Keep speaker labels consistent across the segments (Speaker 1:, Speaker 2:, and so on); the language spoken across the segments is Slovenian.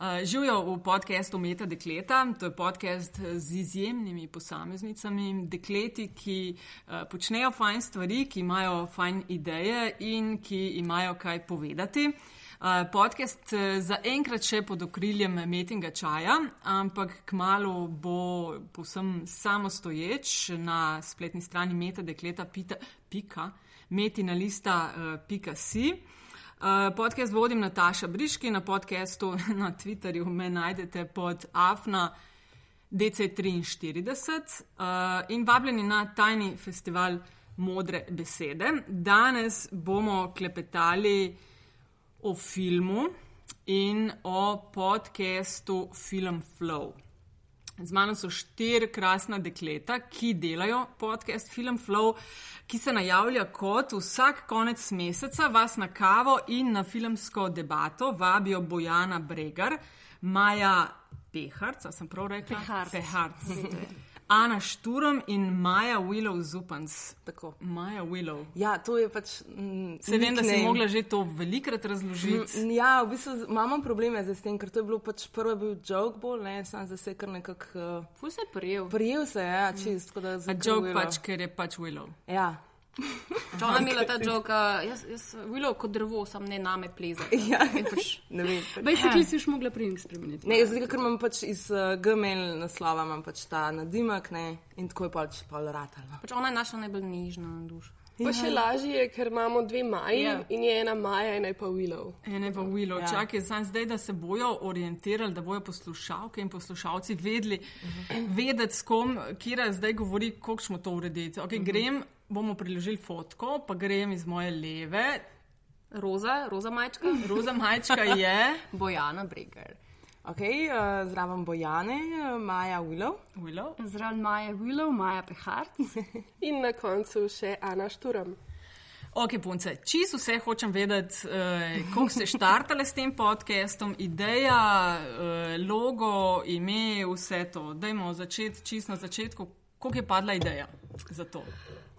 Speaker 1: Uh, Živijo v podkastu Meta Dekleta, to je podcast z izjemnimi posameznicami, dekleti, ki uh, počnejo fajn stvari, ki imajo fajn ideje in ki imajo kaj povedati. Uh, podcast zaenkrat še pod okriljem Metinga čaja, ampak kmalo bo povsem samostoječ na spletni strani metadekleta.pika, metina lista.pika si. Uh, podcast vodim Nataša Briški, na podkastu na Twitterju me najdete pod Afna DC43 uh, in vabljeni na tajni festival Modre besede. Danes bomo klepetali o filmu in o podkastu Film Flow. Z mano so štiri krasna dekleta, ki delajo podcast Film Flow, ki se najavlja kot vsak konec meseca vas na kavo in na filmsko debato vabijo Bojana Bregar, Maja Peharc, sem prav rekla?
Speaker 2: Peharc.
Speaker 1: Peharc. Ana Šturom in Maja Willow Zupans.
Speaker 2: Tako.
Speaker 1: Maja Willow.
Speaker 2: Ja, to je pač. Mm,
Speaker 1: Se vem, da si mogla že to velikrat razložiti.
Speaker 2: Mm, Ja, v bistvu imamo probleme z tem, ker to je bilo pač prvo je bil joke bolj, ne, sam zdaj se je kar nekako uh,
Speaker 3: Ful se je prijel.
Speaker 2: prijel se, ja, čist, tako da
Speaker 1: A
Speaker 2: zdaj
Speaker 1: joke pač, ker je pač Willow.
Speaker 2: Ja.
Speaker 3: Če ona imela ta jok, jaz, jaz Willow kot drevo, sam ne name pleza.
Speaker 2: Ja.
Speaker 3: In pač,
Speaker 2: Ne vem.
Speaker 4: Basically si už mogla prijem spremeniti.
Speaker 2: Ne, zdaj, ker imam pač iz uh, Gmail naslova, imam pač ta nadimek, ne, in tako je pač pol ratalo.
Speaker 3: pač ona je naša najbolj nežna duša.
Speaker 5: Pa še lažje je, ker imamo dve maji
Speaker 3: Ja.
Speaker 5: in je ena maja, ena je pa Willow.
Speaker 1: Ene pa Willow,
Speaker 2: Ja.
Speaker 1: ja. čakaj, sam zdaj, da se bojo orientirali, da bojo poslušalke in poslušalci vedeli, uh -huh. vedeti, s kom, kira zdaj govori, kako smo to uredili. Okay, uh -huh. Grem, bomo priložili fotko, pa grem iz moje leve.
Speaker 3: Roza, roza majčka,
Speaker 1: Roza majčka je
Speaker 3: Bojana Breger.
Speaker 2: Ok, uh, zraven Bojane, uh, Maja Willow.
Speaker 1: Willow.
Speaker 4: Zraven Maja Willow, Maja Pehart.
Speaker 5: In na koncu še Ana Šturam.
Speaker 1: Ok, punce, čisto vse hočem vedeti, uh, kako ste štartali s tem podcastom, ideja, uh, logo, ime, vse to. Dajmo začeti čisto na začetku. Kako je padla ideja za to?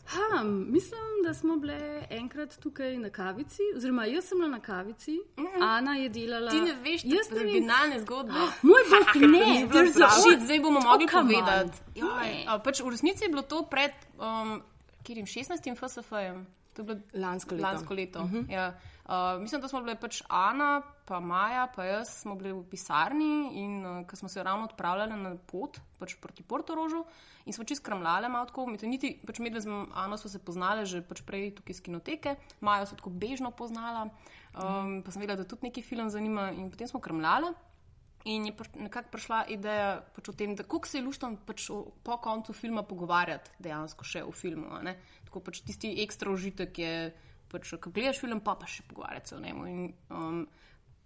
Speaker 4: Ha, mislim, da smo bile enkrat tukaj na kavici, oziroma jaz sem bila na kavici, Ana je delala.
Speaker 3: Ti ne veš,
Speaker 4: jaz ne vem.
Speaker 3: originalne zgodbe.
Speaker 4: Moj bog, ne, to
Speaker 2: prav.
Speaker 3: Šit, zdaj bomo mogli
Speaker 4: Oh,
Speaker 3: povedati.
Speaker 4: Ne.
Speaker 3: Jaj, a, pač v resnici je bilo to pred um, kjerim, 16. FSF-jem. To je bilo
Speaker 2: Lansko leto.
Speaker 3: Lansko leto. Uh -huh. ja. uh, mislim, da smo bile pač Ana, pa Maja, pa jaz smo bili v pisarni in uh, ko smo se ravno odpravljali na pot pač proti Portorožu in smo čist kramljali malo tako. mi to Niti, pač medve z Ano smo se poznali že pač prej tukaj iz kinoteke, Majo so tako bežno poznala, um, pa sem vedela, da tudi neki film zanima in potem smo kramljali. In je priš- nekako prišla ideja pač o tem, da kako se je luštam pač po koncu filma pogovarjati dejansko še o filmu. Tako pač tisti ekstra užitek je, pač, ko gledaš film, pa pa še pogovarjati se o njemu. In, um,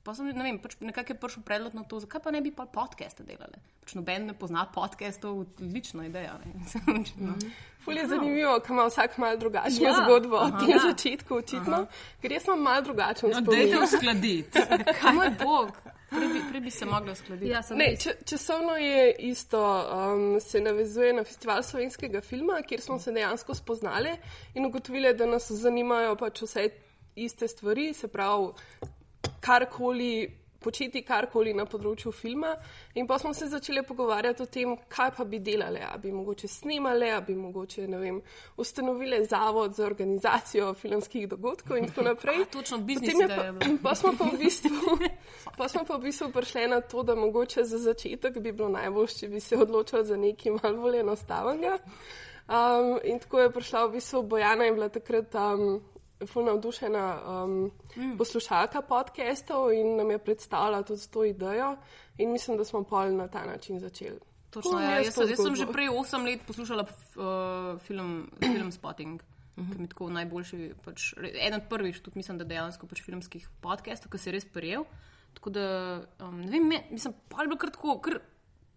Speaker 3: pa sem, ne vem, pač nekako je prišel predlog na to, zakaj pa ne bi pa podcaste delali. Pač noben ne pozna podcastov, odlična ideja. No.
Speaker 5: Ful je zanimivo, ker ima vsak malo drugačno
Speaker 1: Ja.
Speaker 5: zgodbo
Speaker 1: Aha.
Speaker 5: tem
Speaker 1: Ja.
Speaker 5: začetku, očitno. Ker jaz imam malo drugačen
Speaker 1: No,
Speaker 5: spomin.
Speaker 1: dajte uskladiti.
Speaker 3: Moj bog, prej bi, prej bi se mogla uskladiti.
Speaker 4: Ja, sem
Speaker 5: Ne, če, časovno je isto, um, se navezuje na festival slovenskega filma, kjer smo se dejansko spoznali in ugotovili, da nas zanimajo pač vse iste stvari, se pravi, karkoli. Početi karkoli na področju filma, in pa smo se začeli pogovarjati o tem, kaj pa bi delali. A bi mogoče snemali, a bi mogoče vem, ustanovili zavod za organizacijo filmskih dogodkov in tako naprej.
Speaker 3: A, točno, biznis
Speaker 5: je
Speaker 3: je
Speaker 5: pa,
Speaker 3: bila.
Speaker 5: pa smo pa v bistvu, pa smo pa v bistvu prišli na to, da mogoče za začetek bi bilo najbolj, če bi se odločili za nekaj malo bolj enostavnega. Um, in tako je prišla v bistvu Bojana in bila takrat um, fulno navdušena um, mm. poslušalka podcastov in nam je predstavila tudi to idejo. In mislim, da smo pol na ta način začeli.
Speaker 3: Točno,
Speaker 5: Tako
Speaker 3: ja. jaz, sem- jaz sem že prej 8 let poslušala uh, film, film Spotting. Ki mi tako najboljši, pač, eden od prvih, tudi mislim, da dejansko pač filmskih podcastov, ki se je res prijel. Tako da, um, ne vem, me, mislim, pa je bilo kar tako, kar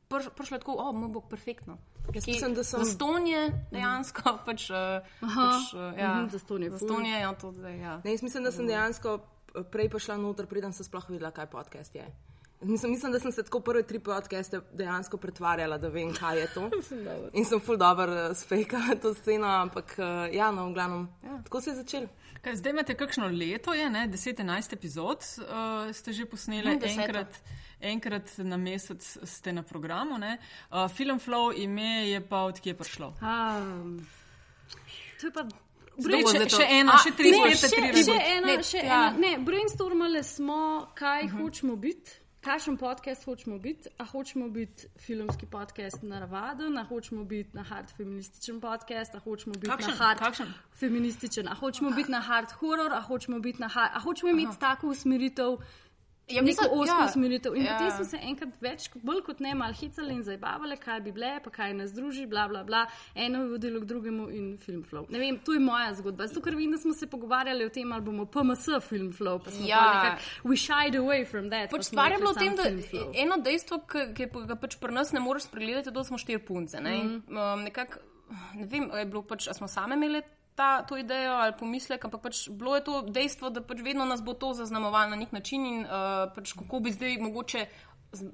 Speaker 3: prišlo tako, o, moj bog, perfektno.
Speaker 2: Mislim, da sem-
Speaker 3: Zastonj je dejansko, pač, uh, pač uh, ja,
Speaker 4: mhm, zastonj je ful.
Speaker 3: zastonj je, ja, to zdaj, ja.
Speaker 2: Ne, jaz mislim, da sem dejansko prej prišla noter, preden sem sploh videla, kaj podcast je. Mislim, mislim, da sem se tako prve tri podcaste dejansko pretvarjala, da vem, kaj je to. In sem full dobro spejkala to sceno, ampak ja, no, v glavnem, ja. tako se je začel.
Speaker 1: Kaj, zdaj imate kakšno leto, je 10-11 epizod, uh, ste že posneli
Speaker 3: Mm,
Speaker 1: enkrat. Enkrat na mesec ste na programu. Uh, Film Flow ime je pa odkje prišlo.
Speaker 4: Um, to je pa.
Speaker 1: Zdaj,
Speaker 2: bo
Speaker 1: še,
Speaker 2: to?
Speaker 1: še eno,
Speaker 3: A,
Speaker 1: še tri,
Speaker 4: Ne, še,
Speaker 1: tri
Speaker 4: še ena,
Speaker 3: Ne,
Speaker 4: še
Speaker 3: ja.
Speaker 4: ena. Ne, brainstormali smo, kaj uh -huh. hočemo biti. Kakšen podcast hočemo biti? A hočemo biti filmski podcast na Ravadu, a hočemo biti na hard feminističen podcast, a hočemo biti
Speaker 1: Kakšen?
Speaker 4: na hard
Speaker 1: Kakšen?
Speaker 4: feminističen, a hočemo biti na hard horror, a hočemo biti na hard, a hočemo imeti tako usmeritev.
Speaker 3: Ja,
Speaker 4: Neko
Speaker 3: mislim,
Speaker 4: osko
Speaker 3: ja,
Speaker 4: usmeritev. In
Speaker 3: ja.
Speaker 4: potem smo se enkrat več, bolj kot ne, malo hecali in zabavali, kaj bi bile, pa kaj nas druži, bla, bla, bla. Eno je vodilo k drugemu in film flow. Ne vem, to je moja zgodba. Zato, ker vem, da smo se pogovarjali o tem, ali bomo PMS film flow, pa smo
Speaker 3: Ja.
Speaker 4: nekako, we shied away from that. pa
Speaker 3: Pač stvar je bilo v tem, da eno dejstvo, ki ga pač pri nas ne moreš spregledati, da smo štiri punce. Ne, mm. um, nekak, ne vem, je bilo pač, smo same imeli ta, to idejo ali pomislek, ampak pač bilo je to dejstvo, da pač vedno nas bo to zaznamovalo na nek način in uh, pač kako bi zdaj mogoče.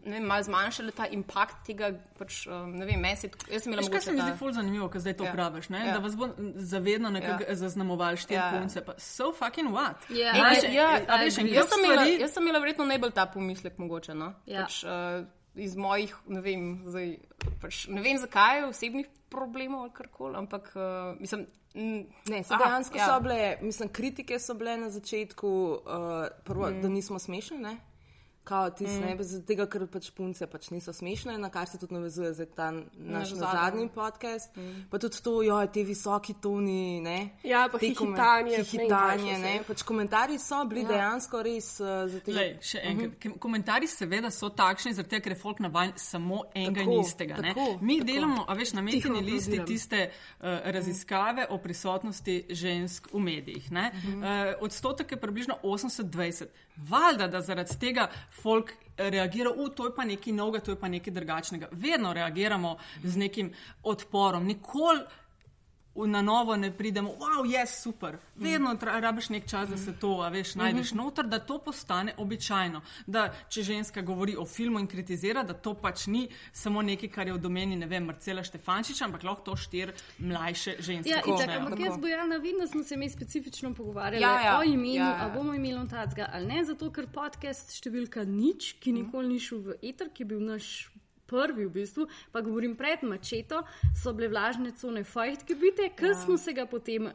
Speaker 3: vem, malo zmanjšali ta impakt tega, pač, um, ne vem,
Speaker 1: Veš, kaj se mi zdi
Speaker 3: ta-
Speaker 1: ful zanimivo, ko zdaj to
Speaker 3: Ja.
Speaker 1: praviš, ne?
Speaker 3: Ja.
Speaker 1: da vas bo zavedno nekako
Speaker 3: Ja.
Speaker 1: zaznamoval štiri
Speaker 3: Ja.
Speaker 1: punce. Pa so fucking what?
Speaker 4: Ja.
Speaker 1: A veš,
Speaker 3: Ja,
Speaker 1: a veš, en
Speaker 3: Jaz
Speaker 1: kup
Speaker 3: sem, imela,
Speaker 1: stvari-
Speaker 3: jaz sem imela verjetno najbolj ta pomislek, mogoče. No?
Speaker 4: Ja.
Speaker 3: Pač, uh, iz mojih, ne vem, zdaj, pač, ne vem zakaj, osebnih problemov ali karkoli, ampak uh, mislim.
Speaker 2: Ne, so
Speaker 3: aha,
Speaker 2: dejansko
Speaker 3: ja.
Speaker 2: so bile, mislim, kritike so bile na začetku, uh, prvo, mm. da nismo smešni, ne? Kao ti mm. ne, zaradi tega, ker pač punce pač niso smešne, na kar se tudi navezuje za ta naš na zadnji podcast. Mm. Pa tudi to, jo, te visoki toni, ne?
Speaker 5: Ja, pa
Speaker 2: Te
Speaker 5: ne kaj še
Speaker 2: ne? Pač komentarji so bili ja. dejansko res uh, za te
Speaker 1: Lej, še enkrat. Uh -huh. Komentarji seveda so takšni, zaradi tega, ker je folk navaden samo enega
Speaker 2: Tako,
Speaker 1: in istega. ne.
Speaker 2: tako,
Speaker 1: Mi
Speaker 2: tako.
Speaker 1: delamo, a veš, na metini listi tiste uh, raziskave o prisotnosti žensk v medijih. Uh -huh. uh, odstotek je približno 80-20. Valjda, da zaradi tega folk reagira, to je pa nekaj novega, to je pa nekaj drugačnega. Vedno reagiramo z nekim odporom. Nikoli na novo ne pridemo, wow, je yes, super. Vedno rabiš nek čas, da se to, a veš, najdeš noter, da to postane običajno. Da če ženska govori o filmu in kritizira, da to pač ni samo nekaj, kar je v domeni, ne vem, Marcela Štefančiča, ampak lahko to štir mlajše ženske.
Speaker 4: Ja,
Speaker 1: počnejo.
Speaker 4: itak, ampak jaz Bojana da smo se mi specifično pogovarjali
Speaker 3: Ja, ja.
Speaker 4: o imenu,
Speaker 3: Ja,
Speaker 4: ja, ali bomo imeli tacga ali ne, zato ker podcast številka nič, ki nikoli ni šel v eter, ki je bil naš. Prvi v bistvu, pa govorim pred mačeto, so bile vlažne cone fajtke bite, ker ja. smo se ga potem,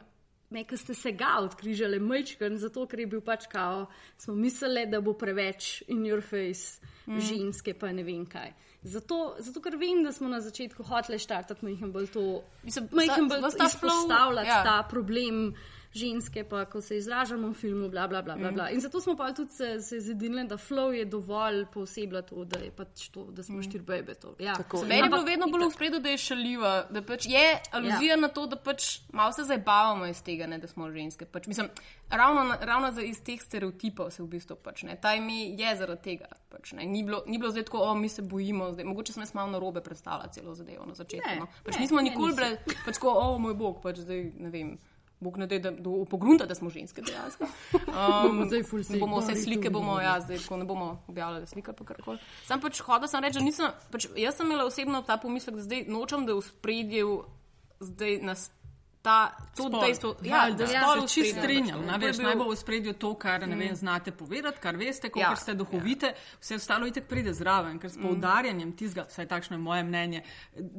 Speaker 4: nekaj ste se ga odkrižali, mečken, zato ker je bil pač kao, smo mislili, da bo preveč in your face mm. ženske, pa ne vem kaj. Zato, zato, ker vem, da smo na začetku hoteli štartati, majhen bolj to, majhen
Speaker 3: sta-
Speaker 4: bolj
Speaker 3: ves ta flow,
Speaker 4: izpostavljati
Speaker 3: ja.
Speaker 4: ta problem ženske, pa ko se izražamo v filmu, bla, bla, bla, bla, bla. In zato smo pa tudi se, se zedinili, da flow je dovolj posebno to, da je pač to, da smo štiri bebe. To. Ja.
Speaker 2: Tako.
Speaker 3: Meni je bilo vedno bolj v spredju, da je šaljiva, da pač je aluzija ja. na to, da pač malo se zabavamo iz tega, ne, da smo ženske. Pač, mislim, ravno, ravno za- iz teh stereotipov se v bistvu pač ne. Ta ime je zaradi tega. Pač, ne. ni, bilo, ni bilo zdaj tako, o mi se bojimo. Zdaj. Mogoče sem jaz malo narobe predstavljala celo zadevo na začetku.
Speaker 4: Ne,
Speaker 3: no. pač
Speaker 4: ne,
Speaker 3: nismo nikoli bile, pač tako, o moj bog, pač zdaj ne vem. Bog ne da, da do pogrunta, da smo ženske dejansko. Um,
Speaker 4: zdaj ful se
Speaker 3: bomo vse slike, bomo, ja, zdaj ko ne bomo objavljali slike, pa karkoli. Sam pač hodil sem reči, da nisem, pač jaz sem imela osebno ta pomislek, da zdaj nočem, da v spredju zdaj nas ta, to
Speaker 1: Spol.
Speaker 3: dejstvo, ja,
Speaker 1: Valjda.
Speaker 3: da
Speaker 1: se
Speaker 3: v
Speaker 1: čisto strinjam.
Speaker 3: pač to.
Speaker 1: na, Veš,
Speaker 3: bil-
Speaker 1: naj bo v spredju to, kar ne vem, znate povedati, kar veste, kako
Speaker 3: Ja,
Speaker 1: ja, ste duhovite, vse ostalo itek pride zraven, ker s poudarjanjem tistega, vsaj takšno je moje mnenje,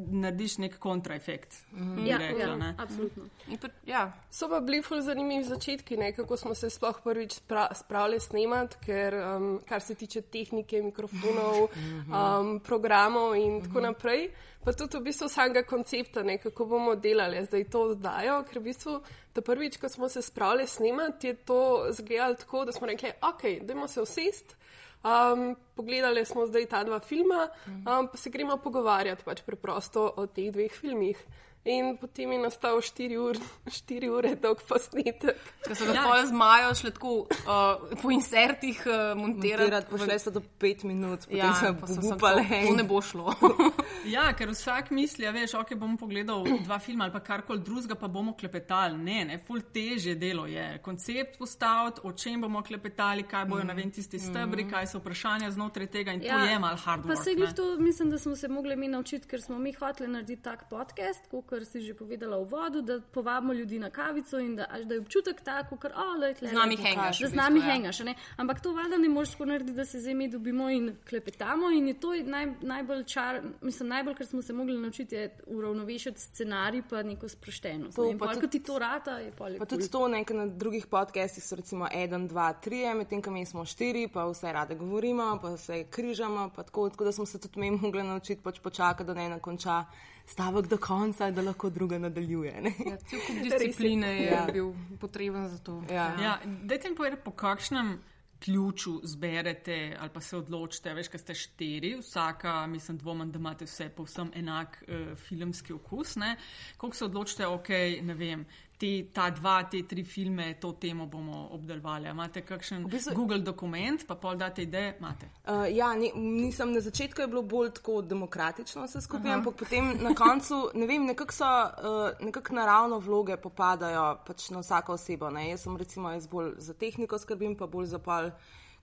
Speaker 1: narediš nek kontraefekt. bi
Speaker 4: Ja,
Speaker 1: rekla,
Speaker 4: ja,
Speaker 1: ne.
Speaker 4: absolutno.
Speaker 3: Pa, ja,
Speaker 5: So pa bili ful zanimivi začetki, ne, kako smo se sploh prvič spra spravili snemati, ker um, kar se tiče tehnike, mikrofonov, um, programov in tako naprej. Pa tudi v bistvu samega koncepta, ne, kako bomo delali zdaj to oddajo, ker v bistvu ta prvič, ko smo se spravili snemati, je to izgledalo tako, da smo rekli, ok, dajmo se usest. Um, pogledali smo zdaj ta dva filma, um, pa se gremo pogovarjati pač preprosto o teh dveh filmih. In potem je nastal 4 ur, ure dolg posnetek.
Speaker 3: Ker so ga ja. pol z Majo šli tako uh, po insertih uh, montirati.
Speaker 2: Montirati pošle so do 5 minut, potem
Speaker 3: Ja,
Speaker 2: ja,
Speaker 3: pa
Speaker 2: so upale.
Speaker 3: to- ne bo šlo.
Speaker 1: Ja, ker vsak misli, da veš, ok, bom pogledal dva filma ali pa karkoli drugega, pa bomo klepetali. Ne, ne, ful teže delo je. Koncept postaviti, o čem bomo klepetali, kaj bojo, ne vem, tisti stebri, kaj so vprašanja znotraj tega in to je malo hard
Speaker 4: Pa
Speaker 1: work.
Speaker 4: se jih to, mislim, da smo se mogli mi naučiti, ker smo mi hoteli narediti tak podcast, kot si že povedala v vodu, da povabimo ljudi na kavico in da, da je občutek tako, ker oh, lej, tle,
Speaker 3: Z nami hengaš,
Speaker 4: Da z nami
Speaker 3: bistvu, ja.
Speaker 4: hengaš. a ne. Ampak to valjda ne moreš tako narediti, da se z imi dobimo in klepetamo. In je to naj, najbolj čar, mislim, najbolj, kar smo se mogli naučiti, je uravnovešiti scenarij pa neko sproščenost.
Speaker 2: To
Speaker 4: ne.
Speaker 2: Pa
Speaker 4: pol,
Speaker 2: tudi-
Speaker 4: ti to rata, je pol. je
Speaker 2: Pa
Speaker 4: kul.
Speaker 2: tudi to, nekaj na drugih podcastih so recimo 1, 2, 3, medtem ko mi smo 4, pa vse rade govorimo, pa se križamo, pa tako, tako da smo se tudi mi mogli naučiti pač počakati, da ne ena konča stavek do konca, da lahko druga nadaljuje. ne.
Speaker 3: Ja, cel kup discipline je
Speaker 2: Ja.
Speaker 3: bil potreben za to.
Speaker 2: Ja.
Speaker 1: Ja, dajte mi povedati, po kakšnem ključu zberete ali pa se odločite. Veš, kaj ste štiri, vsaka, mislim, dvomim, da imate vse povsem enak uh, filmski okus. Ne? Koliko se odločite, ok, ne vem. Te, ta dva, te tri filme, to temo bomo obdelovali. Imate kakšen v
Speaker 2: bistvu-
Speaker 1: Google dokument, pa pol date ideje, imate.
Speaker 2: Uh, ja, ni, nisem, na začetku je bilo bolj tako demokratično vse skupaj, ampak potem na koncu, ne vem, nekako so uh, nekak naravno vloge popadajo pač na vsako osebo. Ne? Jaz sem recimo jaz bolj za tehniko skrbim, pa bolj za pol,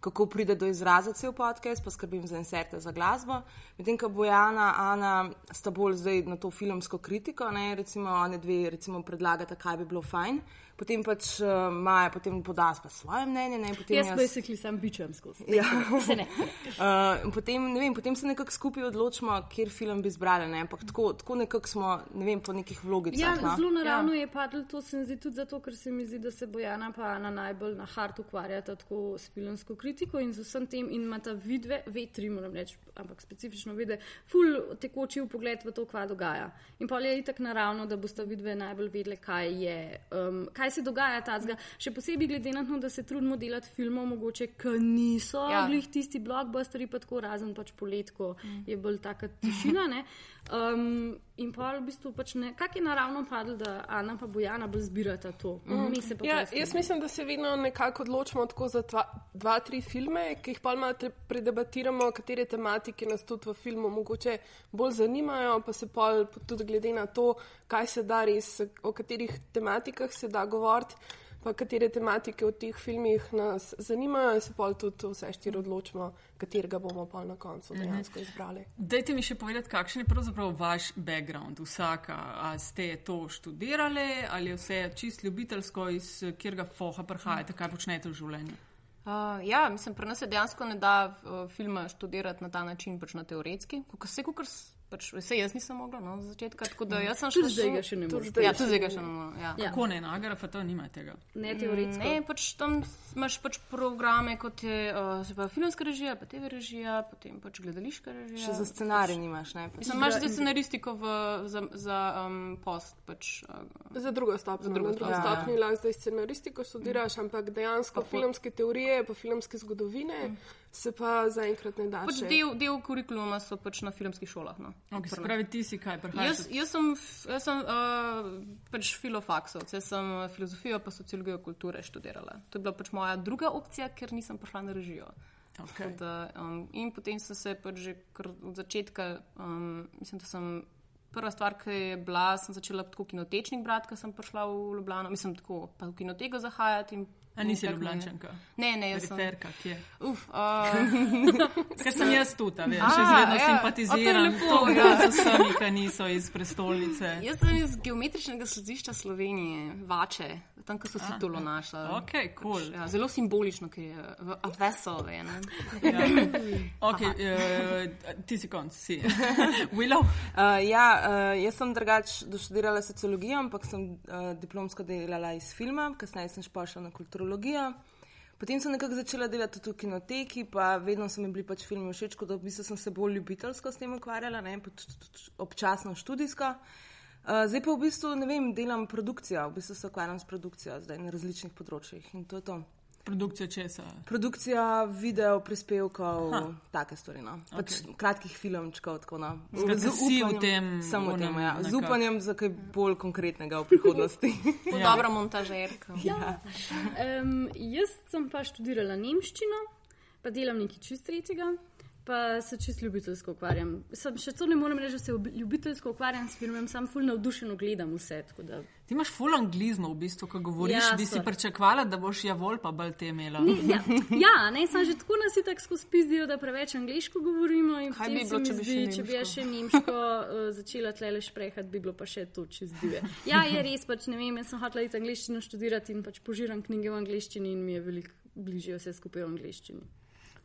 Speaker 2: kako pride do izraza cel podcast, pa skrbim za inserte, za glasbo. Medtem ko Bojana, Ana sta bolj zdaj na to filmsko kritiko, ne? recimo one dve recimo predlagata, kaj bi bilo fajn. Potem pač uh, Maja potem poda pa svoje mnenje. Ne? Potem
Speaker 4: Jaz basically sam bičam skozi.
Speaker 2: Ja.
Speaker 4: Se ne.
Speaker 2: Uh, potem, ne vem, potem se nekako skupaj odločimo, kjer film bi izbrali. Ne? Ampak tako, tako nekako smo, ne vem, po nekih vlogicah.
Speaker 4: Ja,
Speaker 2: no.
Speaker 4: zelo naravno ja. je padlo, to se mi zdi tudi zato, ker se mi zdi, da se Bojana pa Ana najbolj na hart ukvarjata tako s filmsko kritiko in z vsem tem in imata vidve, vetri, moram reči, ampak specifično vide, ful tekoči v pogled v to, kva dogaja. In pa je itak naravno, da boste vidve najbolj vedeli, kaj je, um, kaj se dogaja tazga. Še posebej glede na to, da se trudimo delati filmov, mogoče, ki niso. Ja. glih tisti blockbusteri, pa tako razen pač poletko mm. je bolj taka tišina. ne. Um, in pa v bistvu pač ne, kak je naravno padlo, da Ana pa Bojana bolj zbirata to. Mm. Mi se pa
Speaker 5: Ja, jaz mislim, da se vedno nekako odločimo tako za dva, dva tri filme, ki jih pa malo predebatiramo, katere tematike nas tudi v filmu mogoče bolj zanimajo, pa se pol tudi glede na to, kaj se da res, o katerih tematikah se da govoriti. Pa katere tematike v teh filmih nas zanimajo, in se pol tudi vse štiri odločimo, katerega bomo pa na koncu dejansko izbrali.
Speaker 1: Dajte mi še povedati, kakšen je pravzaprav vaš background, vsaka. A ste to študirali ali vse čist ljubiteljsko, iz kjerga foha prihajate, kaj počnete v življenju?
Speaker 3: Uh, ja, mislim, pri nas se dejansko ne da uh, filma študirati na ta način, pač na teoretski. Kako se, kako pač, vse jaz nisem mogla, no, z začetka. Tako da jaz sem
Speaker 4: Tudi
Speaker 3: šla
Speaker 4: zdaj ga še ne moreš.
Speaker 3: Ja, tudi zdaj ga še ne morem. Ja.
Speaker 4: Ja.
Speaker 1: Kako ne, na AGRF to nima tega.
Speaker 4: Ne teoretsko.
Speaker 3: Ne, pač tam imaš pač programe, kot je uh, se pravi, filmska režija, pa TV režija, potem pač gledališka režija.
Speaker 2: Še za scenarij nimaš. Ne? Pač,
Speaker 3: Mislim, imaš zdaj scenaristiko v, za, za um, post. Pač, uh,
Speaker 5: Za drugo stopnjo.
Speaker 3: Za drugo
Speaker 2: stopnjo.
Speaker 5: stopnji lahko zdaj scenaristiko študiraš, ampak dejansko filmske teorije, pa filmske zgodovine se pa zaenkrat ne da.
Speaker 3: pač del, del kurikuluma so pač na filmskih šolah. No.
Speaker 1: Okay, se pravi, ti si kaj prihajaš?
Speaker 3: Jaz, jaz sem, jaz sem uh, pač filofaksovec, jaz sem uh, filozofijo pa sociologijo kulture študirala. To je bila pač moja druga opcija, ker nisem prišla na režijo.
Speaker 1: Okay.
Speaker 3: Da, um, in potem sem se pač že kar od začetka, um, mislim, da sem. Prva stvar, ki je bila, sem začela tako kinotečnik brati, ko sem prišla v Ljubljano. Mislim, tako pa v kinoteko zahajati. In,
Speaker 1: A nisi ljubljančanka?
Speaker 3: Ne, ne, jaz sem.
Speaker 1: Periferka, kje?
Speaker 3: Uf, uh,
Speaker 1: Ker sem jaz tu, ta veš,
Speaker 3: A,
Speaker 1: še vedno
Speaker 3: ja.
Speaker 1: simpatiziram
Speaker 3: lepo,
Speaker 1: to,
Speaker 3: ja.
Speaker 1: da z vsemi, ki niso iz prestolnice.
Speaker 3: Jaz sem iz geometričnega središča Slovenije, Vače, tam, ko so si tolo našla.
Speaker 1: Ok, cool.
Speaker 3: Ja, zelo simbolično, ker je v a vessel. Je, ne?
Speaker 1: Ja. Okay, uh, ti si konc, si. Willow?
Speaker 2: Uh, ja, uh, jaz sem drugač doštudirala sociologijo, ampak sem uh, diplomsko delala iz filma, kasneje sem šla na kulturologijo. Potem sem nekako začela delati tudi v kinoteki, pa vedno so mi bili pač filmi všeč, tako da v bistvu sem se bolj ljubiteljsko s tem ukvarjala, ne, občasno študijsko. Uh, zdaj pa v bistvu ne vem, delam produkcijo, v bistvu se ukvarjam s produkcijo zdaj na različnih področjih in to je to.
Speaker 1: Produkcija česa?
Speaker 2: Produkcija video prispevkov, take stvari. No. Pač okay. Kratkih filmčkov. Tako, no.
Speaker 1: Skratka, si v tem,
Speaker 2: Samo tem, ja. Z upanjem za kaj bolj konkretnega v prihodnosti.
Speaker 3: Ja. Dobra montažerka.
Speaker 2: ja.
Speaker 4: Um, jaz sem pa študirala nemščino, pa delam nekaj čist tretjega, pa se čist ljubiteljsko ukvarjam. Sem še to ne morem reči, da se ljubiteljsko ukvarjam s filmom, sam ful navdušeno gledam vse. tako Da...
Speaker 1: Ti imaš full anglizmo, v bistvu, ko govoriš.
Speaker 4: Ja,
Speaker 1: bi si
Speaker 4: sorry.
Speaker 1: pričakovala, da boš javol pa bolj te imela.
Speaker 4: Ja, ja ne, sem že tako nas tako skozi pizdijo, da preveč angliško govorimo.
Speaker 3: Kaj bi bilo, če bi
Speaker 4: zdi, če bi jaz še nemško uh, začela tlele šprehati, bi bilo pa še to čez divje. Ja, je res, pač ne vem, jaz sem hotela iti angliščino študirati in pač požiram knjige v angliščini in mi je veliko bližje vse skupaj v angliščini.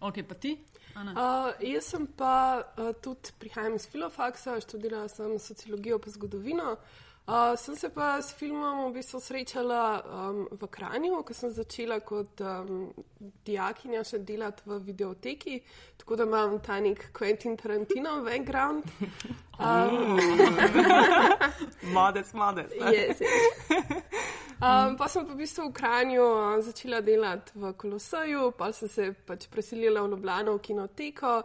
Speaker 1: Ok, pa ti? Ana?
Speaker 5: Uh, jaz sem pa uh, tudi prihajam iz filofaksa, študirala sem sociologijo pa zgodovino. Uh, sem se pa s filmom v bistvu srečala um, v Kranju, ko sem začela kot um, dijakinja še delati v videoteki, tako da imam ta nek Quentin Tarantino background. Um,
Speaker 2: Modec, modec.
Speaker 5: Yes, yes. Um, pa sem pa v bistvu v Kranju začela delati v Kolosaju, pa sem se pač preselila v Ljubljano v kinoteko.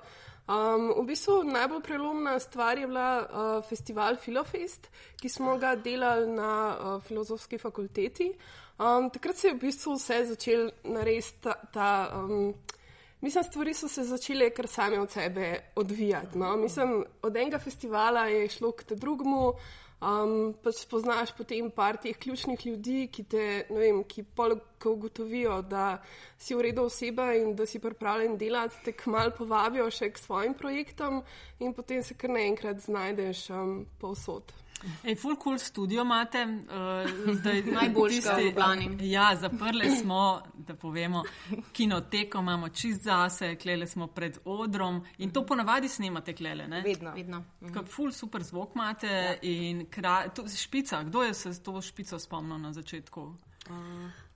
Speaker 5: Um, v bistvu najbolj prelomna stvar je bila uh, festival Filofest, ki smo ga delali na uh, filozofski fakulteti. Um, takrat se je v bistvu vse začelo narediti ta. ta um, Mislim, stvari so se začele kar same od sebe odvijati. No? Mislim, od enega festivala je šlo k drugemu, um, pač spoznaš potem par teh ključnih ljudi, ki te, ne vem, ki pol, ko ugotovijo, da si v redu oseba in da si pripravljen delati, te kmal povabijo še k svojim projektom in potem se kar naenkrat znajdeš um, povsod.
Speaker 1: Ej, full cool studio imate. Uh, zdaj,
Speaker 3: Najboljšega v Ljubljani.
Speaker 1: Ja, zaprli smo, da povemo, kinoteko imamo čist zase, klele smo pred odrom in to ponavadi snemate klele, ne?
Speaker 2: Vedno.
Speaker 3: Vedno.
Speaker 1: Tako ful super zvok imate ja. in kra... to, špica, kdo je se to špico spomnil na začetku?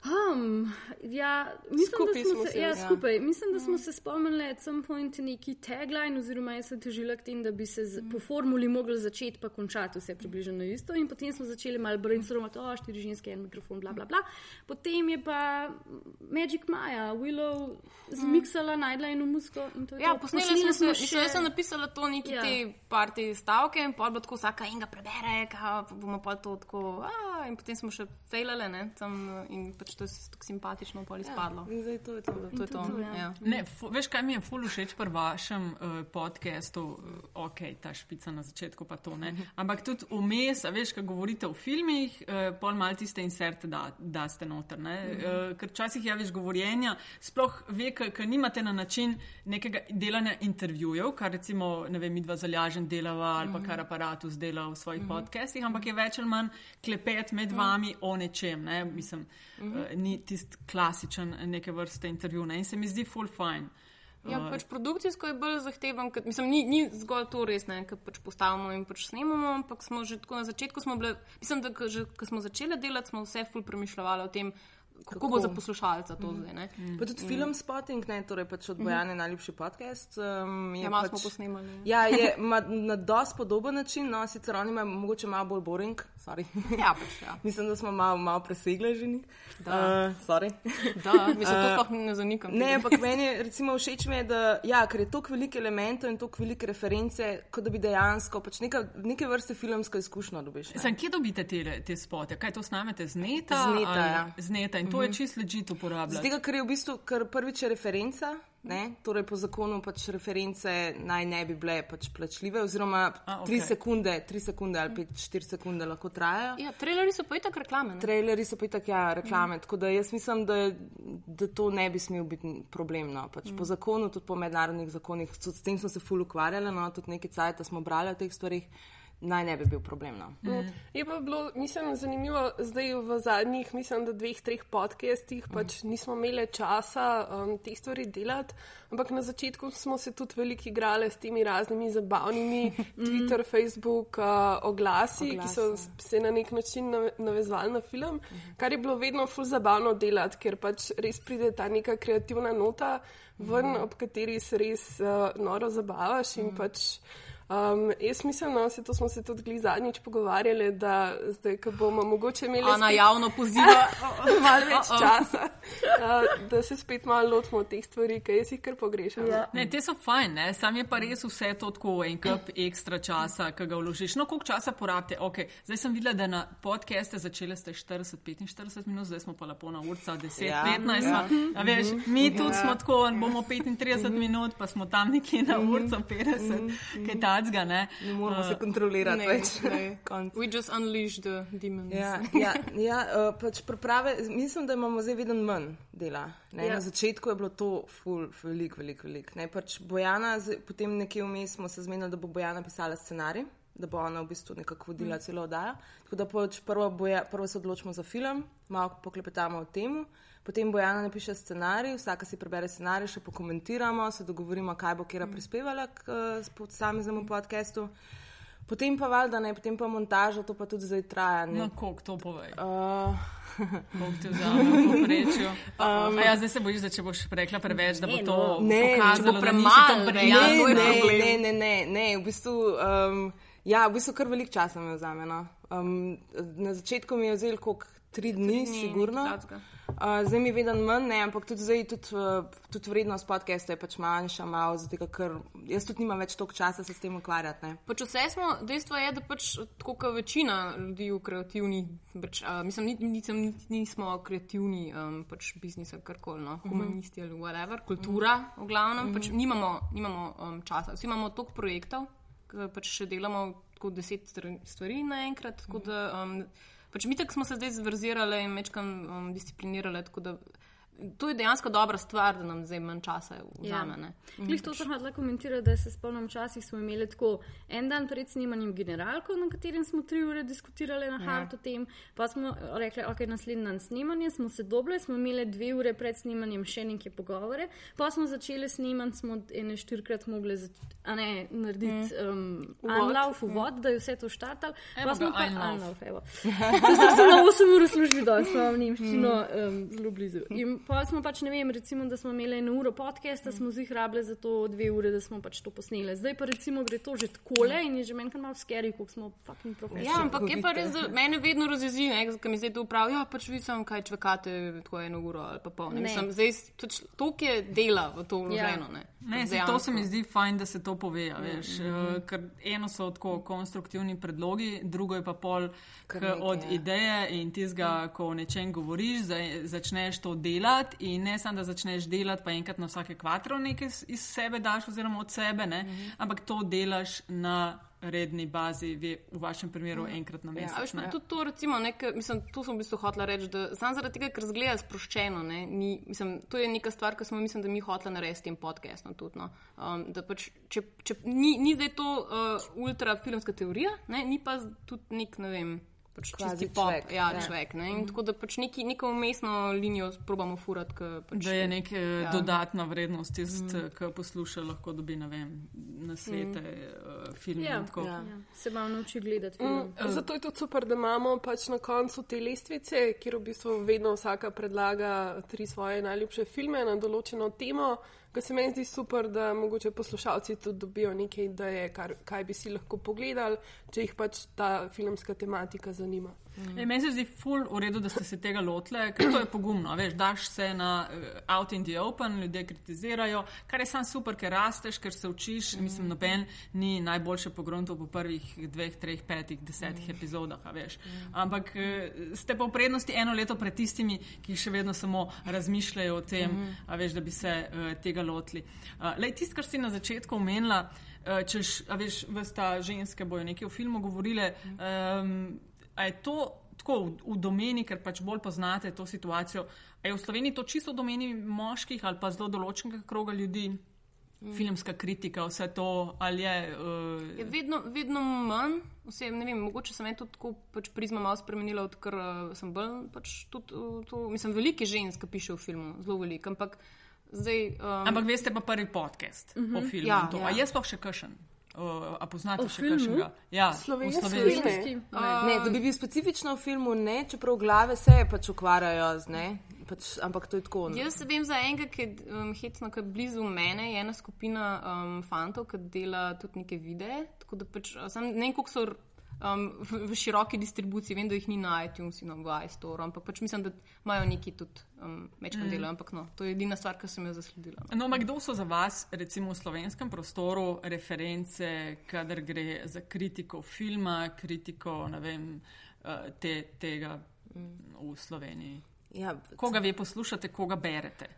Speaker 4: Um, ja, mislim,
Speaker 5: Skupaj
Speaker 4: da smo
Speaker 5: smo
Speaker 4: se,
Speaker 5: se,
Speaker 4: ja,
Speaker 5: ja.
Speaker 4: skupaj. Mislim, da smo se spomnili at some point neki tagline, oziroma jaz sem težila k tem, da bi se z, po formuli mogli začeti pa končati vse približno isto. In potem smo začeli malo brainstormati, o, štiri ženske, en mikrofon, bla, bla, bla. Potem je pa Magic Maja, Willow, zmiksala, najdla eno muziko in to je
Speaker 3: Ja,
Speaker 4: to.
Speaker 3: posneli
Speaker 4: Posneli
Speaker 3: smo se, še... jaz sem napisala to neki
Speaker 4: Ja.
Speaker 3: ja. te parti stavke in pol bo tako vsaka enega prebere, ka bomo pa to tako, a, in potem smo še fejlale, ne, tam in pač to je tako simpatično pol izpadlo.
Speaker 2: In zdaj to je to.
Speaker 3: To je to,
Speaker 4: to, ja.
Speaker 3: ja.
Speaker 1: Ne, veš, kaj mi je ful všeč pri vašem uh, podkastu, uh, ok, ta špica na začetku pa to ne. Ampak tudi vmes, a veš, ko govorite o filmih, uh, pol mal tiste inserte da, da ste noter. Ne? Uh, ker včasih je več govorjenja, sploh ve, ker nimate na način nekega delanja intervjujev, kar recimo, ne vem, midva zalažen delava ali pa kar aparatus dela v svojih podcastih, ampak je več ali manj klepet med vami o nečem. Ne? Mislim, uh, ni tisti klasičen neke vrste intervju ne? in se mi zdi full fine.
Speaker 3: Ja, pač produkcijsko je bolj zahteven, ker, mislim, ni, ni zgolj to res, ne, ker pač postavimo in pač snemamo, ampak smo že tako na začetku, smo bile, mislim, da ko že, ko smo začeli delati, smo vse ful premišljali o tem, kako, kako bo za poslušalca to zdaj. Ne.
Speaker 2: Pa tudi film Spotting, ne, torej pač od Bojane najljubši podcast. Um, je
Speaker 3: Ja, malo
Speaker 2: pač,
Speaker 3: smo posnemali.
Speaker 2: Ja, je ma, na dosti podoben način, no, sicer oni imajo mogoče malo bolj boring, sorry.
Speaker 3: Ja, pač, ja.
Speaker 2: Mislim, da smo malo, malo presegli že njih.
Speaker 3: Da.
Speaker 2: Uh, sorry.
Speaker 3: Da, mislim, to sploh ne zanikam.
Speaker 2: Ne, ampak meni je recimo všeč, mi je, da ja, ker je toliko veliko elementov in toliko velike reference, kot da bi dejansko pač neka, neke vrste filmsko izkušnjo dobiš.
Speaker 1: Sam, kje dobite te, te spote? Kaj to snamete z neta?
Speaker 2: Z neta,
Speaker 1: ali-
Speaker 2: ja.
Speaker 1: Z neta in to je čist ležit uporabljati.
Speaker 2: Zato, ker je v bistvu ker prvič je referenca, ne? torej po zakonu pač reference naj ne bi bile pač plačljive, oziroma
Speaker 1: A,
Speaker 2: tri
Speaker 1: okej.
Speaker 2: sekunde, tri sekunde ali pet, štiri sekunde lahko trajajo.
Speaker 3: Ja, traileri so pa itak reklame. Ne?
Speaker 2: Traileri so pa itak ja, reklame, tako da jaz mislim, da, da to ne bi smel biti problem. No. Pač Po zakonu, tudi po mednarodnih zakonih, tudi s tem smo se ful ukvarjali, no. tudi nekaj cajt smo brali o teh stvarih, naj ne bi bil problem. No.
Speaker 5: Mm. Je pa bilo, mislim, zanimivo, zdaj v zadnjih, mislim, da dveh, treh podcestih pač nismo imeli časa um, te stvari delati, ampak na začetku smo se tudi veliko igrali s temi raznimi zabavnimi Twitter, Facebook uh, oglasi, ki so
Speaker 2: Oglasi.
Speaker 5: se na nek način nave- navezovali na film, kar je bilo vedno ful zabavno delati, ker pač res pride ta neka kreativna nota ven, ob kateri se res uh, noro zabavaš in pač. Um, jaz mislim, no, se to smo se tudi zadnjič pogovarjali, da zdaj, ko bomo mogoče imeli
Speaker 3: Ana
Speaker 5: spet
Speaker 3: javno poziva.
Speaker 5: malo več časa, uh, da se spet malo lotimo teh stvari, ki jaz jih kar pogrešam. Ja.
Speaker 1: Ne, te so fajn, ne? sam je pa res vse to tako en kup ekstra časa, ki ga vložiš. No, koliko časa porabite? Okay. Zdaj sem videla, da na podcaste začele ste 40-45 minut, zdaj smo pa lepo na urca 10-15.
Speaker 2: Ja,
Speaker 1: Ja, ja. veš, mi tudi smo tako, bomo 35 minut, pa smo tam nekje na urca 50, kaj tacga, ne?
Speaker 2: Ne moramo se kontrolirati
Speaker 3: Ne,
Speaker 2: več.
Speaker 3: ne. We just unleash the demons.
Speaker 2: Ja, ja, ja uh, pač priprave, mislim, da imamo zdaj vedno manj dela. Ne,
Speaker 4: Ja.
Speaker 2: Na začetku je bilo to ful, veliko, veliko. Velik, ne, pač Bojana, zdaj- potem nekje vmes smo se zmenili, da bo Bojana pisala scenarij, da bo ona v bistvu nekako vodila mm. celo oddajo. Tako da pač prvo, boja, prvo se odločimo za film, malo poklepetamo o tem. Potem Bojana napiše scenarij, vsaka si prebere scenarij, še pokomentiramo, se dogovorimo, kaj bo kera prispevala k eh, posameznemu podkastu. Potem pa valjda ne, potem pa montaža, to pa tudi zdaj traja. Ne,
Speaker 1: No, koliko to povej?
Speaker 2: Uh,
Speaker 1: Koliko ti vzame v povprečju? Um, ja, zdaj se bojiš, da če boš rekla preveč, da bo
Speaker 4: Ne,
Speaker 1: to
Speaker 4: no.
Speaker 2: Ne,
Speaker 1: pokazalo,
Speaker 3: bo premalo, ne,
Speaker 2: ne, ne, ne, ne, ne, v bistvu, um, ja, v bistvu kar veliko časa me vzame. No. Um, na začetku mi je vzel koliko tri dni,
Speaker 3: dni,
Speaker 2: sigurno. Uh, zdaj mi je vedno manj, ne, ampak tudi zdaj tudi, uh, tudi vrednost podcasta je pač manjša, malo, zato ker jaz tudi nimam več toliko časa se s tem ukvarjati. Ne.
Speaker 3: Pač vse smo, dejstvo je, da pač tako kot večina ljudi v kreativni, pač, uh, mislim, ni, nisem, ni, nismo kreativni um, pač biznis ali karkoli, no, humanisti ali whatever, kultura v glavnem, pač nimamo, nimamo um, časa. Vsi imamo toliko projektov, pač še delamo tako deset stvari- naenkrat. Tako da, um, pač mi tako smo se zdaj zverzirali in večkrat um, disciplinirali. tako da To je dejansko dobra stvar, da nam zdaj manj časa vzame. ne.
Speaker 4: Glih to sem hodila komentirati, da se spomnim, včasih smo imeli tako en dan pred snemanjem generalko, na katerem smo tri ure diskutirali na hart o tem, pa smo rekli, ok, naslednji dan snemanje, smo se dobili, smo imeli dve ure pred snemanjem še neke pogovore, pa smo začeli snemati, smo ene štirikrat mogli ne, narediti um, unlauf, uvod, da je vse to štartalo.
Speaker 1: Evo
Speaker 4: Pa smo
Speaker 1: ga,
Speaker 4: pa unlauf, evo. Zdaj sem na 8 ur v službi dol, smo v nemščino um, zelo blizu. In pa smo pač, ne vem, recimo, da smo imeli eno uro podcasta, smo zih rabili za to dve ure, da smo pač to posneli. Zdaj pa recimo gre to že takole in je že meni kar malo scary, koliko smo fucking profesionalni.
Speaker 3: Ja, ampak je pa res, da mene vedno razjezi, ker mi zdaj to pravijo, ja, pač vi sem kaj čvekate, tako eno uro ali pa pol. Ne.
Speaker 4: Ne.
Speaker 3: Mislim, zdaj toč, toliko je dela v to vloženo.
Speaker 4: Ja.
Speaker 3: Ne,
Speaker 1: Ne, se, to se mi zdi fajn, da se to pove. a Veš, mm -hmm. Ker eno so tako konstruktivni predlogi, drugo je pa pol
Speaker 2: nekaj,
Speaker 1: od
Speaker 2: ja.
Speaker 1: ideje in tizga, ko o nečem govoriš, za, začneš to delati in ne samo, da začneš delati, pa enkrat na vsake kvatro nekaj iz- sebe daš oziroma od sebe, ne, mm -hmm. ampak to delaš na redni bazi, ve- v vašem primeru enkrat na mesec.
Speaker 3: Ja, veš, tudi to, recimo, nek, mislim, to sem v bistvu hotela reči, da samo zaradi tega, ker zgleda sproščeno. Ne, ni, mislim, to je neka stvar, ki smo mislim, da mi hotela narediti s tem podcastom. Tudi, no. um, da pač, če, če, ni, ni zdaj to uh, ultrafilmska teorija, ne, ni pa tudi nek, ne vem. Pač čisti pop,
Speaker 2: čvek,
Speaker 3: ja,
Speaker 2: ja.
Speaker 3: človek. Ne, in tako da pač neki, neko umestno linijo probamo furati. Pač,
Speaker 1: Da je neka
Speaker 3: Ja.
Speaker 1: ja. dodatna vrednost, tist, mm. ki posluša, lahko dobi na, vem, na svete mm. uh, filme.
Speaker 4: Ja,
Speaker 1: in tako.
Speaker 2: ja.
Speaker 4: Ja, se malo nauči gledati film.
Speaker 5: Mm, zato je tudi super, da imamo pač na koncu te lestvice, kjer v bistvu vedno vsaka predlaga tri svoje najljubše filme na določeno temo. Kar se meni zdi super, da mogoče poslušalci tudi dobijo neke ideje, kar, kaj bi si lahko pogledali, če jih pač ta filmska tematika zanima.
Speaker 1: E, meni se zdi ful v redu, da ste se tega lotili, ker to je pogumno. Veš, daš se na uh, out in the open, ljudje kritizirajo, kar je sam super, ker rasteš, ker se učiš. Mm. Mislim, noben ni najboljše pogrunto po prvih dveh, treh, petih, desetih mm. epizodah. Veš. Mm. Ampak uh, ste pa v prednosti eno leto pred tistimi, ki še vedno samo razmišljajo o tem, mm. veš, da bi se uh, tega lotili. Uh, Lej, tisto, kar si na začetku omenila, uh, češ, a veš, vsta ženske bojo nekaj v filmu govorile. Um, A je to tako v, v domeni, ker pač bolj poznate to situacijo? A je v Sloveniji to čisto v domeni moških ali pa zelo določenega kroga ljudi? Mm. Filmska kritika, vse to, ali je.
Speaker 3: Je
Speaker 1: Uh,
Speaker 3: vedno, vedno manj, vsem, ne vem, mogoče sem tudi tako pač prizma malo spremenila, odkar uh, sem bolj pač tudi uh, to. Mislim, velike ženske pišejo v filmu, zelo veliko, ampak zdaj. Um,
Speaker 1: ampak veste pa prvi podcast uh -huh. o filmu.
Speaker 3: Ja,
Speaker 1: in to.
Speaker 3: ja.
Speaker 1: A je sploh še kakšen? Uh, a poznate
Speaker 4: O
Speaker 1: še kakšnega? Ja,
Speaker 5: Slovenski.
Speaker 4: Slovenski.
Speaker 2: Ne, da bi bil specifično v filmu, ne, čeprav glave se pač ukvarjajo z ne. pač, ampak to je tako. no.
Speaker 3: Jaz vem za enega, ki je um, hecno, ki je blizu mene, je ena skupina um, fantov, ki dela tudi neke videe. Tako da pač, sam, ne vem, koliko so um, v, v široki distribuciji, vem, da jih ni na iTunes in na iStore, ampak pač mislim, da imajo neki tudi um, večkrat mm. delo. Ampak no, to je edina stvar, ki sem jo zasledila. No.
Speaker 1: No, ampak kdo so za vas, recimo v slovenskem prostoru, reference, kadar gre za kritiko filma, kritiko vem, eh, te, tega v Sloveniji?
Speaker 2: Ja,
Speaker 1: Koga vi poslušate, koga berete?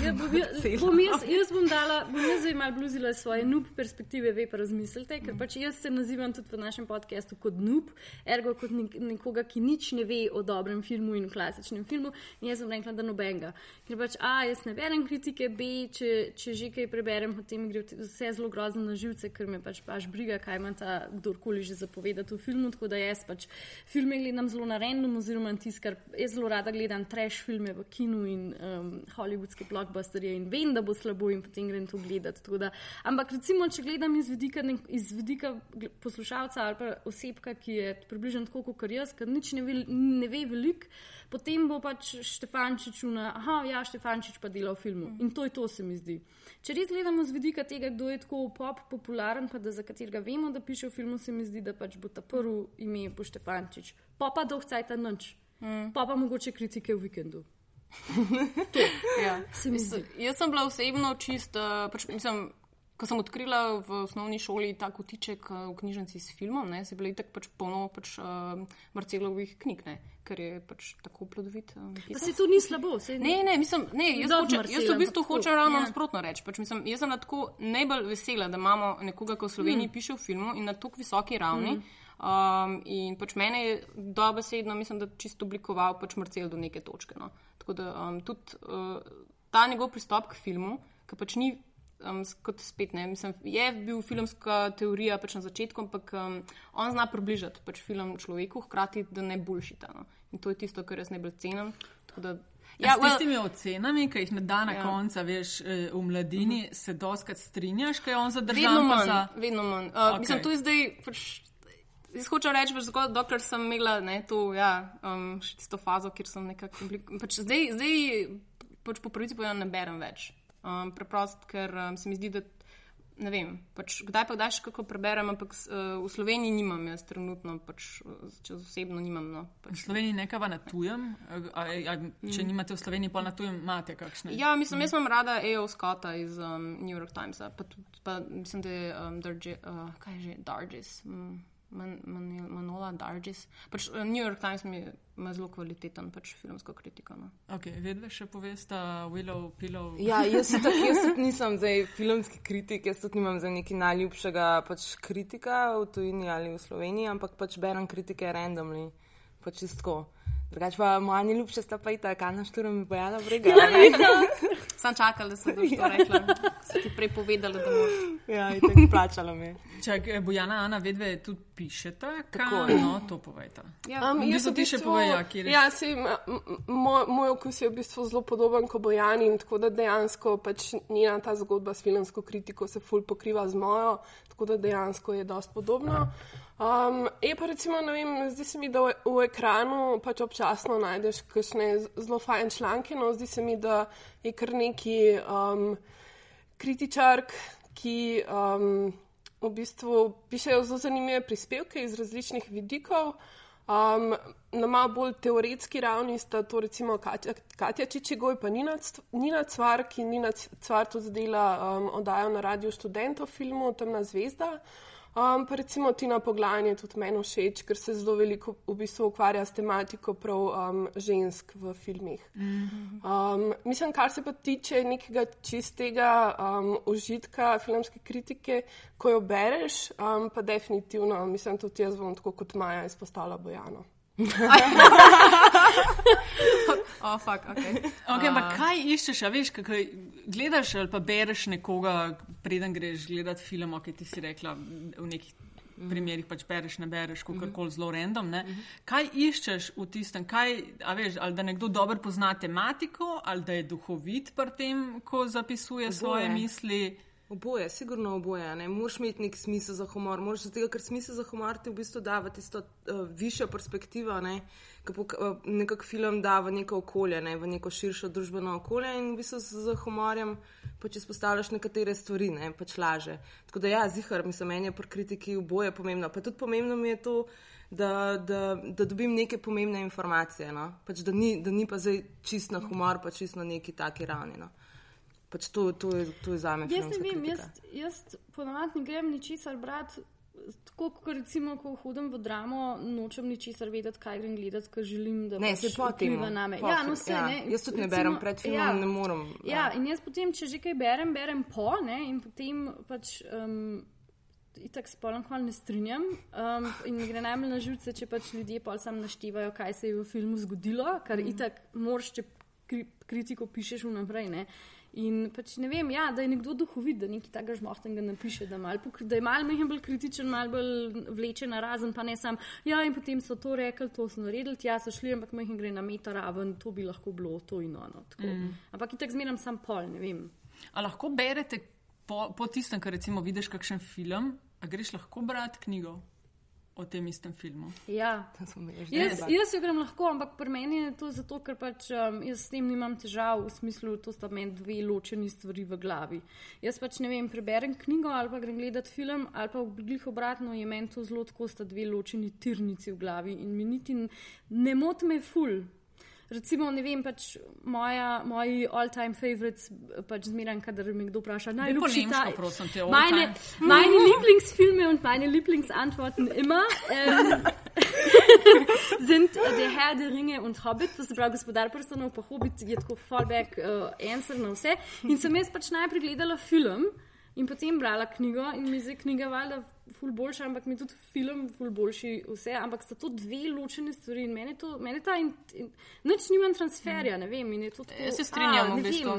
Speaker 4: Ja, bom, jaz, bom jaz, jaz bom dala, bom jaz zdaj malo bluzila svoje nub perspektive, ve pa razmislite, ker pač jaz se nazivam tudi v našem podkastu kot nub, ergo kot nek, nekoga, ki nič ne ve o dobrem filmu in klasičnem filmu. In jaz sem rekla, da nobenega. Ker pač A, jaz ne berem kritike, B, če, če že kaj preberem, potem gre vse zelo grozno na živce, ker me pač pač briga, kaj ima ta kdorkoli že zapovedati v filmu. Tako da jaz pač filme gledam zelo na random, oziroma tisto, kar jaz zelo rada gledam, trash filme v kinu in um, hollywoodske plot blockbusterje in vem, da bo slabo in potem grem to gledati. tako Da, ampak recimo, če gledam iz vidika, nek- iz vidika poslušalca ali pa osebka, ki je približno tako kot jaz, ker nič ne ve, ne ve veliko, potem bo pač Štefančič na, aha, ja, Štefančič pa dela v filmu. In to je to, se mi zdi. Če res gledamo z vidika tega, kdo je tako pop popularen, pa da za katerega vemo, da piše v filmu, se mi zdi, da pač bo ta prvi ime bo Štefančič. Pa pa dolg cajt noč. Mm. Pa pa mogoče kritike v vikendu.
Speaker 3: Ja.
Speaker 4: Se mi zdi.
Speaker 3: Jaz sem bila osebno čist, uh, pač, mislim, ko sem odkrila v osnovni šoli ta kotiček uh, v knjižnici s filmom, ne, se je bilo itak pač polno pač, uh, Marcelovih knjig, ne, ker je pač tako plodovit. Uh,
Speaker 4: Pa se to ni slabo. saj
Speaker 3: Ne, ne, mislim, ne, jaz, hoče,
Speaker 4: Marcel,
Speaker 3: jaz v bistvu hočem ravno
Speaker 4: ja.
Speaker 3: nasprotno reči. Pač, mislim, jaz sem na tako najbolj vesela, da imamo nekoga, ki v Sloveniji mm. piše v filmu in na tako visoki ravni. Mm. Um, in pač mene je dobesedno, mislim, da čisto oblikoval pač Marcel do neke točke. No. Tako da um, tudi uh, ta njegov pristop k filmu, ki pač ni. Um, s- kot spet ne, mislim, je bil filmska teorija pač na začetku, ampak um, on zna približati pač film človeku, hkrati da ne bullshita. No. In to je tisto, kar jaz najbolj cenim. Da,
Speaker 1: Ja, s
Speaker 3: well,
Speaker 1: tistimi ocenami, ki jih ne da na
Speaker 3: Ja.
Speaker 1: ja. koncu, veš, eh, v mladini, uh -huh. se doskrat strinjaš, kaj je on zadržal.
Speaker 3: Vedno manj.
Speaker 1: Za...
Speaker 3: Vedno manj. Uh, okay. Mislim, to je zdaj. Pač, Jaz hočem reči, pač, zgolj dokler sem imela ne, to, ja, um, še tisto fazo, kjer sem nekako. oblik- Pač zdaj, zdaj pač po pravici povedano ne berem več. Um, preprosto, ker um, se mi zdi, da ne vem. Pač, kdaj pa kdaj še kako preberem, ampak uh, v Sloveniji nimam jaz trenutno, pač, uh, čez osebno nimam. No,
Speaker 1: V
Speaker 3: pač.
Speaker 1: Sloveniji nekaj na tujem, a, a, a, če nimate v Sloveniji, pa na tujem imate kakšne.
Speaker 3: Mm. Ja, mislim, jaz imam rada A.O. Scotta iz um, New York Timesa, pa, tudi- pa mislim, da je um, Darge, uh, kaj je že, Dargis, mm, Man, Man, Manola Dargis. Pač, uh, New York Times mi ima zelo kvaliteten pač, filmsko kritiko. No.
Speaker 1: Okay, vedve še povesta Willow, Pillow.
Speaker 2: Ja, jaz tako, jaz tudi nisem zdaj filmski kritik, jaz tudi nimam za neki najljubšega pač kritika v tujini ali v Sloveniji, ampak pač berem kritike randomly, pač čisto. Drugač pa moja najljubša sta pa i ta, kaj na šturom mi bojala brega. Ja,
Speaker 3: Sam čakala, da sem to rekla. Si ti prej povedala, da moraš.
Speaker 2: ja in tako plačala me.
Speaker 1: Čak, eh, Bojana, Ana, vedve tudi kaj
Speaker 2: je.
Speaker 1: no, to povejte.
Speaker 3: Ja,
Speaker 5: Um,
Speaker 1: V bistvu ti še povej, ja, kjer je-
Speaker 5: ja, si, moj, moj okus je v bistvu zelo podoben kot Bojani in tako da dejansko pač njena ta zgodba s filmsko kritiko se ful pokriva z mojo, tako da dejansko je dost podobno. Um, je pa recimo, ne vem, zdi se mi, da v, v ekranu pač občasno najdeš kakšne zelo fajn članke, no zdi se mi, da je kar neki um, kritičark, ki um, v bistvu pišejo zelo zanimive prispevke iz različnih vidikov. Um, na malo bolj teoretski ravni sta to recimo Katja, Katja Čičigoj pa Nina, Nina Cvar, ki Nina Cvar tudi dela um, oddajo na radiju študentov filmu Temna zvezda. Um, pa recimo Tina Poglajen je tudi meni všeč, ker se zelo veliko v bistvu ukvarja s tematiko prav um, žensk v filmih. Um, mislim, kar se pa tiče nekega čistega um, užitka filmske kritike, ko jo bereš, um, pa definitivno, mislim, tudi jaz bom tako kot Maja izpostavila Bojano.
Speaker 3: oh, fuck, okay.
Speaker 1: Okay, ampak kaj iščeš, a veš, kako gledaš ali pa bereš nekoga, preden greš gledati film, ki ti si rekla v nekih. Primerih pač bereš, ne bereš, kako koli zelo random. Ne? Kaj iščeš v tistem, kaj, a veš, ali da nekdo dobro pozna tematiko, ali da je duhovit pri tem, ko zapisuje svoje
Speaker 2: Oboje.
Speaker 1: misli.
Speaker 2: Oboje, sigurno oboje. Ne moreš imeti nek smisel za humor. Moraš zato, ker smisel za humor ti v bistvu da v tisto uh, višjo perspektivo, ne? ki uh, nekako film da v neko okolje, ne? v neko širšo družbeno okolje in v bistvu z humorjem pač izpostavljaš nekatere stvari, ne pač laže. Tako da ja, zihar, mislim, meni je pri kritiki oboje pomembno. Pa tudi pomembno mi je to, da, da, da dobim neke pomembne informacije. No? Pač, da, ni, da ni pa zdaj čist na humor, pa čist na neki taki ravni. No? Pač to, to, je, to je za me.
Speaker 4: Jaz ne vem, jaz, jaz ponovadi ne grem ničesar brati. Tako kot recimo, ko hodim v dramo, nočem ničesar vedeti, kaj grem gledati, ker želim, da
Speaker 2: ne, se
Speaker 4: pač
Speaker 2: potem
Speaker 4: vpliva na me.
Speaker 2: Po,
Speaker 4: Ja, no, se,
Speaker 2: ja.
Speaker 4: ne,
Speaker 2: Jaz tudi ne
Speaker 4: recimo,
Speaker 2: berem pred filmom,
Speaker 4: ja,
Speaker 2: ne morem.
Speaker 4: Ja, in jaz potem, če že kaj berem, berem po, ne, in potem pač. Um, Itak s polom hval ne strinjam um, in gre najbolj na živce, če pač ljudje pa sam naštevajo, kaj se je v filmu zgodilo, kar mm. itak moraš, če kri, kritiko pišeš vnaprej. Ne. In pač ne vem, ja, da je nekdo duhovit, da nekaj takega žmohtenega napiše, da, mal, pokri- da je malo mehen bolj kritičen, malo bolj vleče na razen, pa ne sam. Ja, in potem so to rekli, to so naredili, tja so šli, ampak mehen gre na meta raven, to bi lahko bilo to in ono. tako. Mm. Ampak itak zmeram sam pol, ne vem.
Speaker 1: A lahko berete po, po tistem, kar recimo vidiš kakšen film, a greš lahko brati knjigo o tem istem filmu?
Speaker 4: Ja. Jaz, jaz jo grem lahko, ampak pri meni je to zato, ker pač um, jaz s tem nimam težav, v smislu, to sta meni dve ločeni stvari v glavi. Jaz pač ne vem, preberem knjigo ali pa grem gledati film, ali pa v glih obratno je meni to zelo tako, sta dve ločeni tirnici v glavi in mi niti ne moti me ful. Recimo, ne vem, pač moja, moji all-time favorites, pač zmeraj, kadar me kdo vpraša, najljubši
Speaker 1: nemško,
Speaker 4: ta-
Speaker 1: prosim te,
Speaker 4: Meine,
Speaker 1: all-time.
Speaker 4: meine Lieblingsfilme und meine Lieblingsantworten immer ähm, sind Der Herr der Ringe und Hobbit, to se pravi gospodar prstanov, pa Hobbit je tako fallback uh, answer na vse. In sem jaz pač najprej gledala film in potem brala knjigo in mi je knjiga valjda ful boljša, ampak mi tudi film ful boljši vse, ampak sta to dve ločene stvari in meni to, meni ta in, in nič nimam transferja, ne vem, in je to tako.
Speaker 3: Jaz se strinjam,
Speaker 4: a,
Speaker 3: v
Speaker 4: ne
Speaker 3: bistvu.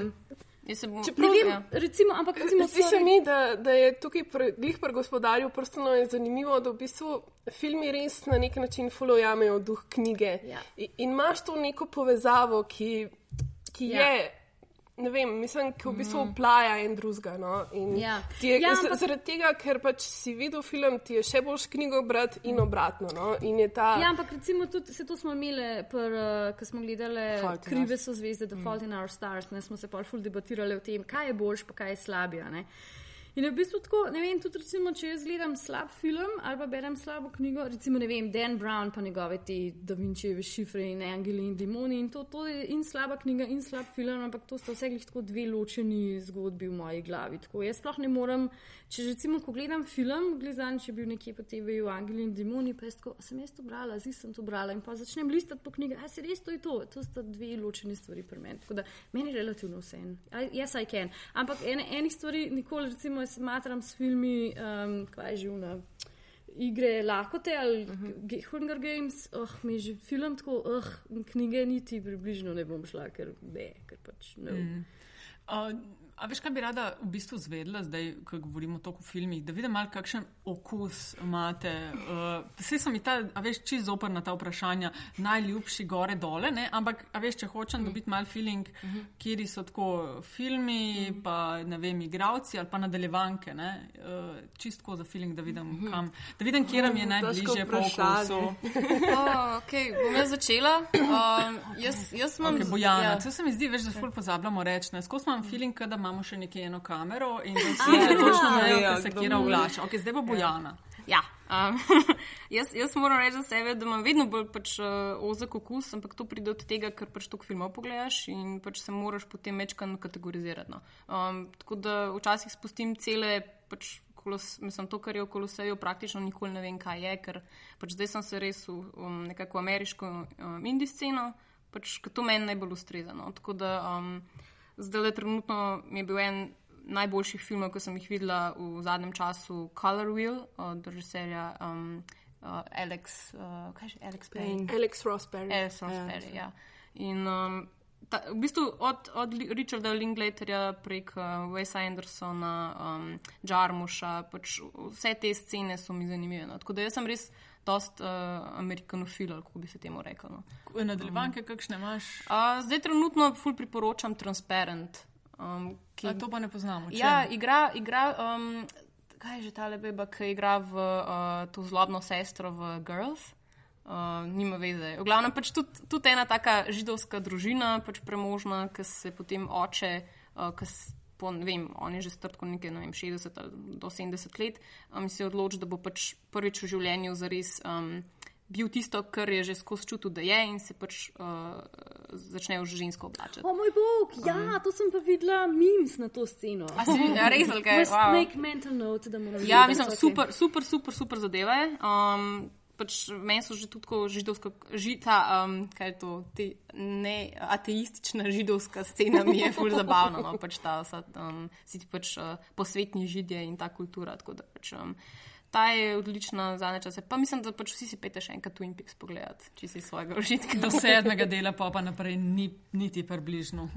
Speaker 3: bom,
Speaker 4: Ne vem,
Speaker 3: ja.
Speaker 4: recimo, ampak recimo,
Speaker 5: Zdi se mi, da, da je tukaj pri, glih pri gospodarju prstano je zanimivo, da v bistvu filmi res na nek način folojamejo duh knjige.
Speaker 4: Ja.
Speaker 5: In, in imaš to neko povezavo, ki, ki
Speaker 4: Ja.
Speaker 5: je. Ne vem, mislim, ki v bistvu oplaja en drugega. No? In
Speaker 4: Ja.
Speaker 5: Je,
Speaker 4: Ja, ampak-
Speaker 5: Zaradi tega, ker pač si videl film, ti je še boljš knjigo brati in obratno. No? In ta,
Speaker 4: Ja, ampak recimo tudi, se to smo imeli, uh, ko smo gledali
Speaker 2: Fault
Speaker 4: Krive so zvezde, The Fault in Our Stars, ne smo se pa ful debatirali o tem, kaj je boljš, pa kaj je slabija. Ne? In je v bistvu tako, ne vem, tudi recimo, če jaz gledam slab film ali pa berem slabo knjigo, recimo, ne vem, Dan Brown pa njegove te Da Vinčeve šifre in Angeli in Demoni in to, to je in slaba knjiga in slab film, ampak to sta vse glih tako dve ločeni zgodbi v moji glavi. Tako jaz sploh ne morem, če recimo, ko gledam film, gledam, če je bil nekje po TV-ju Angeli in Demoni, pa jaz tako, "A sem jaz to brala, zdaj sem to brala in pa začnem listati po knjigi, a se res to je to, to sta dve ločeni stvari pri meni. Tako da meni je relativno vse en. Jaz I can. Ampak ene, enih stvari nikoli, recimo, jaz matram s filmi, um, kaj je že vna. Igre lakote ali uh -huh. Hunger Games, oh, mi že film tako, oh, knjige niti približno ne bom šla, ker ne, ker pač ne. Mm.
Speaker 1: Uh, a veš, kaj bi rada v bistvu zvedla, zdaj, ko govorimo toliko o filmih, da vidim malo, kakšen okus imate. Uh, Vse so mi ta, a veš, čisto zoprna ta vprašanja, najljubši gore dole, ne? ampak, a veš, če hočem mm. dobiti mal feeling, mm -hmm. kjer so tako filmi, mm. pa ne vem, igravci ali pa nadaljevanke, ne? Uh, čistko za feeling, da vidim, mm -hmm. kam, da vidim, kje mi je najbližje po okusu.
Speaker 3: Oh, okay, bom jaz začela. Um, jaz, jaz imam
Speaker 1: Okay, Bojana,
Speaker 3: ja.
Speaker 1: to se mi zdi, veš, da ful pozabljamo reči. ne. Skozi imam feeling, kot da imamo še nekje eno kamero in da vsi že točno vejo,
Speaker 2: ja,
Speaker 1: kaj se kje oglaša. Okay, zdaj bo Bojana.
Speaker 3: Ja, um, jaz, jaz moram reči za sebe, da imam vedno bolj pač, uh, ozek okus, ampak to pride od tega, ker pač toliko filmov pogledaš in pač se moraš potem večkrat kategorizirati. No. Um, tako da včasih spustim cele, pač, kolos, mislim, to, kar je v koloseju, praktično nikoli ne vem, kaj je, ker pač zdaj sem se res v um, nekako ameriško um, indie sceno, pač ker to meni najbolj ustreza. No. Tako da um, zdaj le trenutno mi je bil en najboljših filmov, ki sem jih videla v zadnjem času, Color Wheel od režiserja um, uh, Alex, uh, kaj že Alex Payne.
Speaker 5: Alex Rossberry.
Speaker 3: Alex Rossberry, ja. In um, ta, v bistvu od, od Richarda Linklaterja prek uh, Wesa Andersona, um, Jarmusha, pač vse te scene so mi zanimive. No. Tako da jaz sem res dost uh, amerikanofil, kako bi se temu rekel. No.
Speaker 1: Nadaljevanke, kakšne imaš?
Speaker 3: Uh, zdaj trenutno ful priporočam Transparent. Um, ki,
Speaker 1: A to pa ne poznamo.
Speaker 3: ja, igra, igra um, kaj je že ta lebeba, ki igra v uh, to zlobno sestro v Girls. Uh, nima veze. V glavnem pač tudi, tudi ena taka židovska družina, pač premožna, ki se potem oče, uh, ki po, ne vem, on je že star tako nekaj, ne vem, 60 ali do 70 let, um, se odloči, da bo pač prvič v življenju zares um, bil tisto, kar je že skozi čutil, da je in se pač uh, začne v žensko oblačiti.
Speaker 4: O moj bog, ja, to sem pa videla memes na to sceno.
Speaker 3: A si ja, res ali kaj?
Speaker 4: Must
Speaker 3: Wow.
Speaker 4: make mental note, da moram
Speaker 3: Ja, mislim, super, super, super, super zadeva je. Um, pač meni so že tudi tako židovska, žita, um, kaj je to, te ne ateistična židovska scena mi je ful zabavna, no, pač ta, vsa, um, si ti pač uh, posvetni židje in ta kultura, tako da pač. Um, Ta je odlična za čase. Pa mislim, da pač vsi si pete še enkrat Twin Peaks pogledati, če si svojega užitka.
Speaker 1: Do sedmega dela, pa pa naprej ni, niti približno.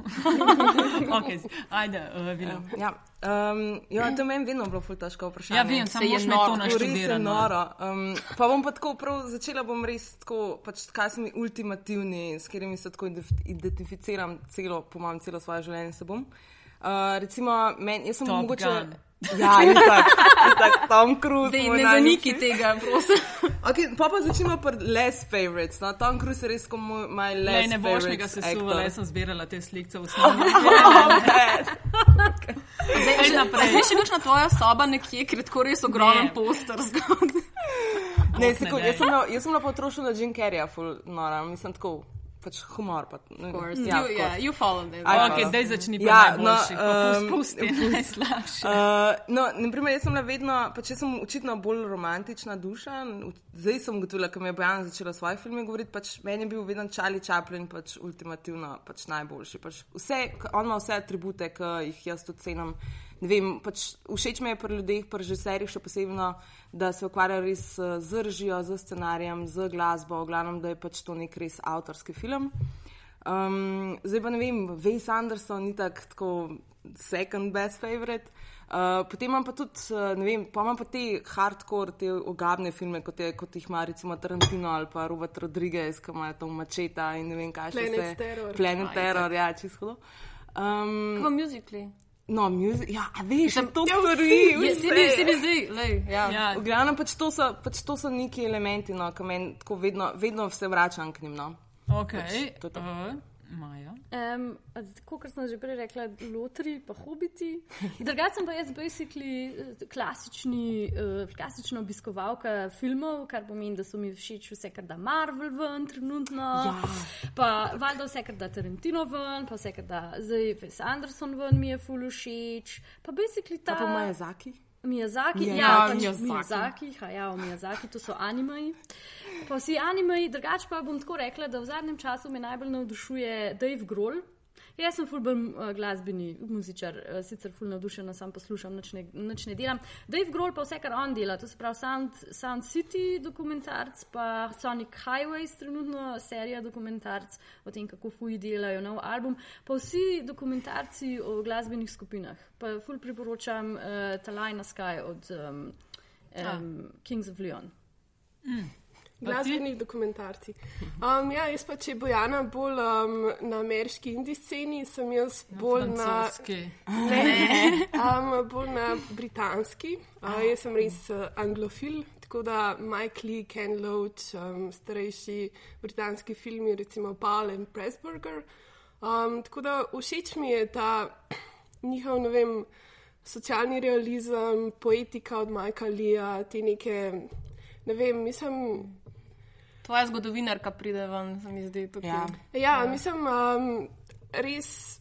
Speaker 1: okay, ajde, uh, Vila.
Speaker 2: Ja, um, ja, to meni vedno bilo ful težko vprašanje.
Speaker 1: Ja, vem, samo
Speaker 3: je
Speaker 1: moš me
Speaker 3: noro,
Speaker 1: to
Speaker 2: Res je
Speaker 1: naštudirati.
Speaker 2: noro. Um, pa bom pa tako prav začela, bom res tako, pač, kaj so mi ultimativni, s katerimi se tako identificiram celo, po mojem, celo svoje življenje se bom. Uh, recimo, men, jaz sem
Speaker 1: Top
Speaker 2: mogoče.
Speaker 1: Gun.
Speaker 2: Ja, in tako, tak, Tom Cruise.
Speaker 3: Dej, ne zaniki tega, prosim.
Speaker 2: Okay, pa pa začnemo pri less favorites. No? Tom Cruise je res kot moj my
Speaker 1: Le,
Speaker 2: less
Speaker 1: ne boš mi ga
Speaker 2: favorites
Speaker 1: sesuvala,
Speaker 2: actor.
Speaker 1: jaz sem zbirala te slike v.
Speaker 3: Zdaj,
Speaker 1: Kaj naprej?
Speaker 3: Zdaj še kakšna tvoja soba nekje, ker je tako res ogromen
Speaker 1: Ne.
Speaker 3: poster zgodaj.
Speaker 2: Ne,
Speaker 1: ne,
Speaker 2: sekund,
Speaker 1: ne.
Speaker 2: jaz sem na, na potrošnju na Jim Carreya, ful nora, mislim tako, pač humor. Pa, ne,
Speaker 3: Ja,
Speaker 2: of
Speaker 3: you,
Speaker 2: course.
Speaker 3: yeah, you follow them.
Speaker 2: Aj,
Speaker 1: Ok,
Speaker 2: hvala.
Speaker 1: zdaj začni pa
Speaker 2: Ja,
Speaker 1: najboljši,
Speaker 2: no,
Speaker 1: pa pust-
Speaker 2: um,
Speaker 1: pusti najslabše.
Speaker 2: Uh, no, naprimer, jaz sem bila vedno, pač jaz sem očitno bolj romantična duša. Zdaj sem ugotovila, ker mi je Bojana začela svoje filme govoriti, pač meni je bil vedno Charlie Chaplin pač ultimativno pač najboljši. Pač vse, on ima vse atribute, ki jih jaz tudi cenim. Ne vem, pač všeč mi je pri ljudeh, pri režiserjih še posebno, da se ukvarjajo res eh, z režijo, z scenarijem, z glasbo, v glavnem, da je pač to nek res avtorski film. Um, zdaj pa ne vem, Wes Anderson ni tak, tako second best favorite. Uh, potem imam pa tudi, uh, ne vem, pa imam pa te hardcore, te ogabne filme, kot, je, kot jih ima recimo Tarantino ali pa Robert Rodriguez, ki imajo to mačeta in ne vem kaj še
Speaker 5: Planet
Speaker 2: vse.
Speaker 5: Terror.
Speaker 2: Planet Terror, ja, čisto. Um,
Speaker 3: Kako muzikli?
Speaker 2: No, music, ja, a veš,
Speaker 3: Mislim,
Speaker 2: to
Speaker 5: ja.
Speaker 3: Je,
Speaker 2: vse.
Speaker 3: se mi, se mi zdaj, lej, ja.
Speaker 1: Ja,
Speaker 2: V glavnem pač to so, pač to so neki elementi, no, ki meni tako vedno, vedno se vračam k njim. No.
Speaker 1: ok.
Speaker 2: to je to.
Speaker 1: Uh, Maja.
Speaker 4: Um, kot sem že prej rekla, lotri, pa hobiti. Drugače sem pa jaz basically eh, klasični, uh, klasična obiskovalka filmov, kar pomeni, da so mi všeč vse, kar da Marvel ven trenutno.
Speaker 2: Ja.
Speaker 4: Pa valjda vse, kar da Tarantino ven, pa vse, kar da zdaj Wes Anderson ven mi je full všeč. Pa basically ta.
Speaker 2: Pa po Miyazaki.
Speaker 4: Miyazaki,
Speaker 2: Ja,
Speaker 4: ja, pač
Speaker 2: Miyazaki.
Speaker 4: Miyazaki, Hayao Miyazaki, to so animeji. Pa vsi animeji, drugače pa bom tako rekla, da v zadnjem času me najbolj navdušuje Dave Grohl. Jaz sem ful bolj uh, glasbeni muzičar, uh, sicer ful navdušena, sam poslušam, nič ne, nič ne delam. Dave Grohl pa vse, kar on dela, to se pravi Sound, Sound City dokumentarc, pa Sonic Highways, trenutno serija dokumentarc o tem, kako fuji delajo nov album, pa vsi dokumentarci o glasbenih skupinah. Pa ful priporočam uh, Talajna Sky od um, um, Kings of Leon.
Speaker 5: Glasbeni dokumentarci. Um, ja, jaz pa če je Bojana bolj um, na ameriški indijski sceni, sem jaz bolj na,
Speaker 1: Francoski.
Speaker 5: ne, um, bolj na britanski. Uh, jaz sem res uh, anglofil, tako da Mike Lee, Ken Loach, um, starejši britanski filmi, recimo Paul and Pressburger. Um, tako da všeč mi je ta njihov, ne vem, socialni realizem, poetika od Majka Lija, te neke, ne vem, mislim.
Speaker 3: Tvoja zgodovinarka pride ven, se mi zdi tukaj.
Speaker 2: Ja.
Speaker 5: Ja, mislim, um, res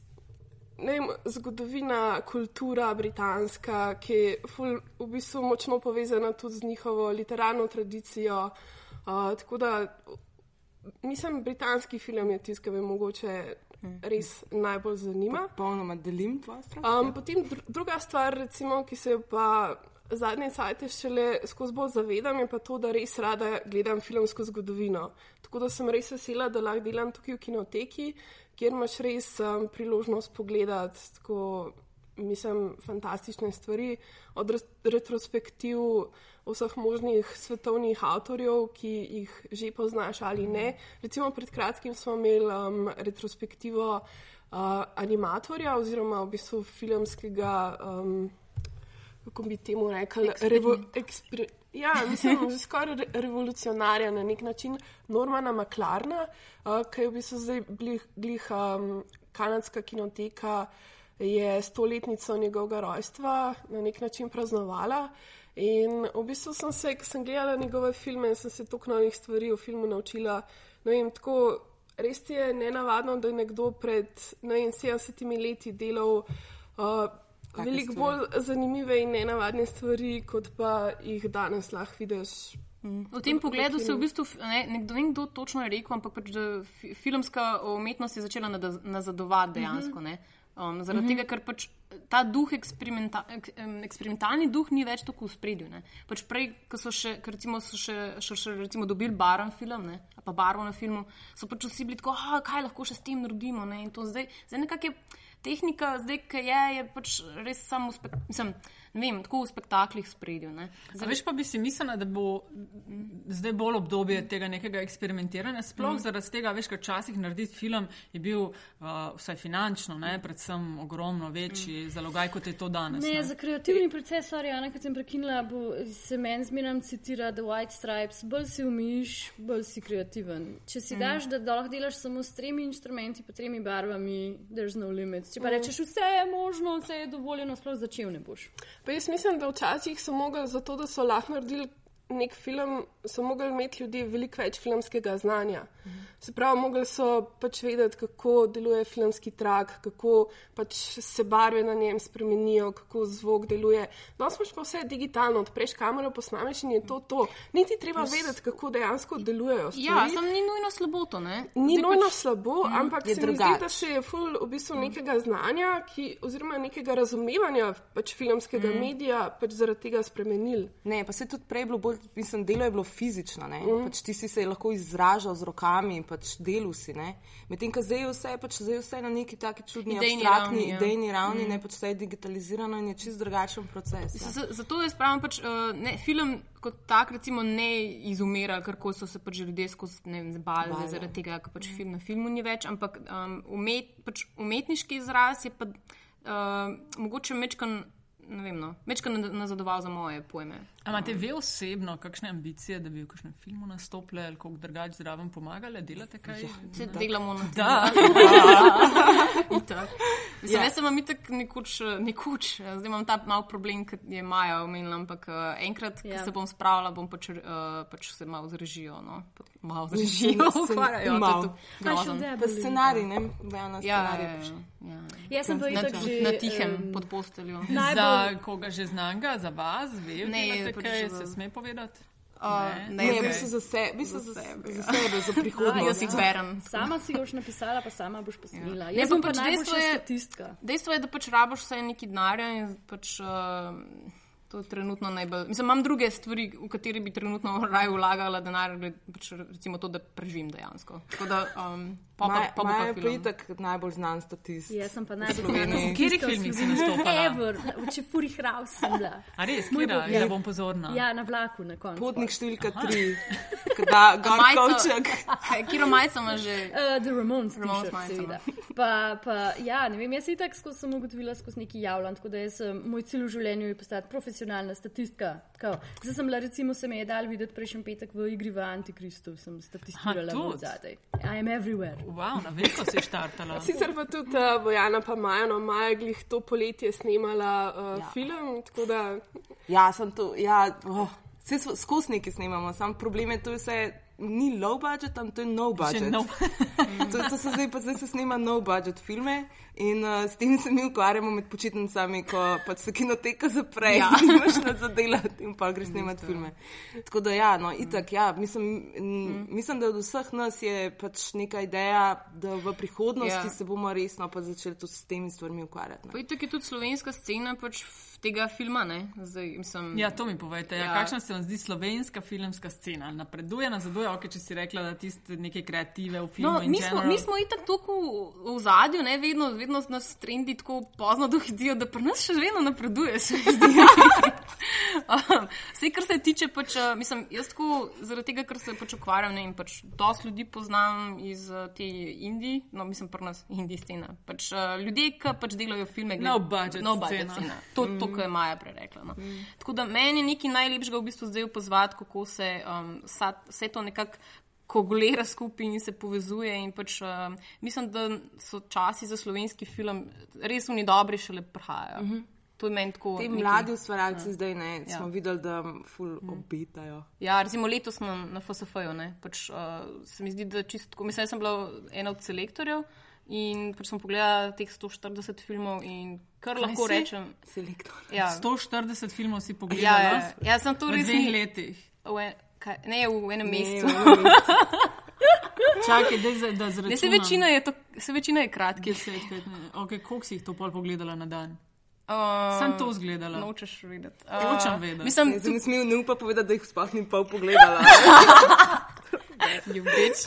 Speaker 5: vem, zgodovina, kultura britanska, ki je ful, v bistvu močno povezana tudi z njihovo literarno tradicijo. Uh, tako da mislim, britanski film je tisti, ki me mogoče res najbolj zanima.
Speaker 2: Popolnoma delim tvoje stran.
Speaker 5: Um, potem dru druga stvar, recimo, ki se jo pa zadnje cajte šele skozi bolj zavedam, je pa to, da res rada gledam filmsko zgodovino. Tako da sem res vesela, da lahko delam tukaj v kinoteki, kjer imaš res um, priložnost pogledati tako, mislim, fantastične stvari, od retrospektiv vseh možnih svetovnih avtorjev, ki jih že poznaš ali ne. Recimo pred kratkim smo imeli um, retrospektivo uh, animatorja oziroma v bistvu filmskega, um, kako bi temu rekli, revo, ekspre, ja, mislim, že skoraj re, revolucionarja na nek način, Normana Maklarna, uh, ki je v bistvu zdaj blih, blih um, kanadska kinoteka. Je stoletnico njegovega rojstva na nek način praznovala, in v bistvu sem se, ko sem gledala njegove filme, sem se toliko novih stvari o filmu naučila. Vem, tako, res je nenavadno, da je nekdo pred vem, 70 leti delal uh, veliko bolj zanimive in nenavadne stvari, kot pa jih danes lahko vidiš.
Speaker 3: V tem pogledu se v bistvu, ne, nekdo, ne vem, kdo točno je rekel, ampak pač, filmska umetnost je začela nazadovati dejansko. Mm -hmm. Um, zaradi mm -hmm. tega, ker pač ta duh, eksperimenta, ek, eksperimentalni duh, ni več tako v spredju. Pač prej, ko so še, recimo, so še, še, še recimo, dobili barven film, ne, pa barvo na filmu, so pač vsi bili tako, kaj lahko še s tem naredimo. Ne, zdaj, zdaj nekako je tehnika, zdaj, ki je, je pač res samo spektakularna ne vem, tako v spektaklih spredju.
Speaker 1: Veš pa bi si mislila, da bo zdaj bolj obdobje tega nekega eksperimentiranja. Sploh mm. zaradi tega, veš, ker včasih narediti film je bil uh, vsaj finančno, ne, predvsem ogromno večji mm. zalogaj, kot je to danes.
Speaker 4: Ne, ne. za kreativni proces, Arjana, ki sem prekinila, bo se meni zmeraj citira The White Stripes, bolj si umiš, bolj si kreativen. Če si mm. daš, da, da lahko delaš samo s tremi inštrumenti, pa tremi barvami, there's no limits. Če pa mm. rečeš, vse je možno, vse je dovoljeno, sploh začel ne boš.
Speaker 5: Pa jaz mislim, da včasih so mogli zato, da so lahko naredili nek film, so mogli imeti ljudje veliko več filmskega znanja. Mhm. Se pravi, mogli so pač vedeti, kako deluje filmski trak, kako pač se barve na njem spremenijo, kako zvok deluje. No, smo pa vse digitalno, odpreš kamero, posnameš in je to to. Niti treba vedeti, kako dejansko delujejo. Stvari.
Speaker 3: Ja, sem ni nujno slabo to, ne?
Speaker 5: Ni Zdaj nujno pač, slabo, mm, ampak se mi zdi, da še je ful v bistvu nekega znanja, ki, oziroma nekega razumevanja pač filmskega mm. medija, pač zaradi tega spremenil.
Speaker 2: Ne, pa se tudi prej bilo bolj bolj, mislim, delo je bilo fizično. Mm. Pač ti si se lahko izražal z rokami in pač delu si. Medtem ko zdaj je vse, pač zdaj je vse na neki taki čudni, idejni ravni, ja. idejni ravni mm. ne pač vse je digitalizirano in je čist drugačen proces.
Speaker 3: Ja. Zato jaz pravim, pač, uh, ne, film kot tak recimo, ne izumira, ker so se pač ljudje skozi ne bali zaradi tega, ker pač film na filmu ni več, ampak um, umet, pač umetniški izraz je pa uh, mogoče mečkan ne vem, no, večkrat nazadoval za moje pojme.
Speaker 1: Amate vi osebno kakšne ambicije, da bi v kakšnem filmu nastopili ali kako drugače zraven pomagali, delate kaj? Ja,
Speaker 3: se delamo na
Speaker 1: tem. Da,
Speaker 3: da. Mislim, jaz sem itak nekoč, nekoč, zdaj imam ta mal problem, ki je Maja omenila, ampak uh, enkrat, ko ja. se bom spravila, bom pač, uh, pač se malo zrežijo. No? Malo zrežijo, ukvarjajo.
Speaker 2: Pa scenarij, ne? Vajana
Speaker 3: ja, scenarij. Ja, ja, ja.
Speaker 4: Jaz sem pa itak že
Speaker 3: na tihem um, pod posteljo.
Speaker 1: Za koga že znanga, za vas, veš? Ne, kaj se sme povedati.
Speaker 2: Uh, ne, ne, ne, za sebe, za, za, sebe, za sebe, za prihodnost.
Speaker 3: Jaz jih berem.
Speaker 4: Sama si boš napisala, pa sama boš posnela. Ja. Jaz sem pač dejstvo je, statistka.
Speaker 3: Dejstvo je, da pač raboš vse neki denarja in pač. Uh, To je trenutno najbolj. Mislim, imam druge stvari, v kateri bi trenutno raje vlagala denar, pač recimo to, da preživim dejansko. Da, um, pa, pa, pa,
Speaker 2: pa je pa itak najbolj znan statist.
Speaker 4: Jaz sem pa najbolj znan
Speaker 1: statist. Kjer je film, si nastopila?
Speaker 4: Ever, če puri hrav sem bila.
Speaker 1: A res, moj bog, ja, bom pozorna.
Speaker 4: Ja, na vlaku na koncu.
Speaker 2: Potnik številka tri. Da, gorkovček.
Speaker 3: Kiro majca ima že?
Speaker 4: Uh, the Ramones, Ramones seveda. Pa, pa, ja, ne vem, jaz itak skozi sem ugotovila skozi neki javljant, tako da jaz, moj cilj v življenju je postati profesionalna profesionalna statistika. Zdaj sem bila, recimo, se mi je dal videti prejšnji petek v igri v Antikristu, sem statistirala od zadaj. I am everywhere.
Speaker 1: Wow, na veliko se je štartala.
Speaker 5: Sicer pa tudi uh, Bojana, pa Maja, no, Maja, glih to poletje snimala uh, ja. film. Da...
Speaker 2: Ja, sem tu, ja, oh, vse skozi neki snimamo, sam problem je tu vse ni low budget, tam to je no budget. No. to, to se zdaj pa zdaj se snima no budget filme in uh, s tem se mi ukvarjamo med počitnicami, ko pač se kinoteka zapre ja. in imaš na zadelati in pa greš snimati filme. Tako da ja, no, itak, ja, mislim, mm. mislim, da od vseh nas je pač neka ideja, da v prihodnosti ja. se bomo resno pa začeli tudi s temi stvarmi ukvarjati.
Speaker 3: Pa itak je tudi slovenska scena pač tega filma. ne, Zdaj, mislim,
Speaker 1: Ja, to mi povejte. Ja.
Speaker 3: Ja.
Speaker 1: Kakšna se vam zdi slovenska filmska scena? Napreduje, nazaduje, ok, če si rekla, da tiste neke kreative v filmu.
Speaker 3: No, mi smo, mi smo itak tako v, v zadju, ne, vedno, vedno nas trendi tako pozno dohitijo, da pri nas še vedno napreduje, se um, Vse, kar se tiče, pač, uh, mislim, jaz tako zaradi tega, ker se pač ukvarjam ne, in pač dosti ljudi poznam iz uh, te Indije, no, mislim, pri nas Indije scena. Pač, uh, ljudje, ki pač delajo filme,
Speaker 1: No budget
Speaker 3: no budget
Speaker 1: scena.
Speaker 3: scena. To, to kar je Maja prerekla. No. Tako da meni je nekaj najlepšega v bistvu zdaj opazovati, kako se um, sa, vse to nekako kogulira skupaj in se povezuje. In pač, um, mislim, da so časi za slovenski film res oni dobri šele prihajajo. Uh -huh. To je meni tako.
Speaker 2: Ti mladi ustvarjalci zdaj ne,
Speaker 3: Ja.
Speaker 2: smo videli, da ful obitajo.
Speaker 3: Ja, recimo letos na, na FSF-ju, ne, pač, uh, se mi zdi, da čisto, mislim, jaz sem bila ena od selektorjev in pač sem pogledala teh 140 filmov in kar lahko
Speaker 1: si?
Speaker 3: rečem.
Speaker 2: Selektor.
Speaker 3: Ja,
Speaker 1: 140 filmov si
Speaker 3: ja,
Speaker 1: pogledala
Speaker 3: ja, ja, sem to
Speaker 1: v
Speaker 3: res
Speaker 1: dveh
Speaker 3: ni-
Speaker 1: letih.
Speaker 3: v en- kaj- Ne, v enem mesecu.
Speaker 1: Čakaj, za- da
Speaker 3: Ne,
Speaker 1: zračunam.
Speaker 3: se večina je, to, se večina je kratkih.
Speaker 1: 10, 15, ok, koliko si jih to pol pogledala na dan?
Speaker 3: Uh,
Speaker 1: Sem to zgledala.
Speaker 3: Nočeš vedeti.
Speaker 1: Hočem vedeti.
Speaker 3: Mislim,
Speaker 2: Zdaj ne smem ne upa povedati, da jih sploh ni pol pogledala.
Speaker 3: ljubič.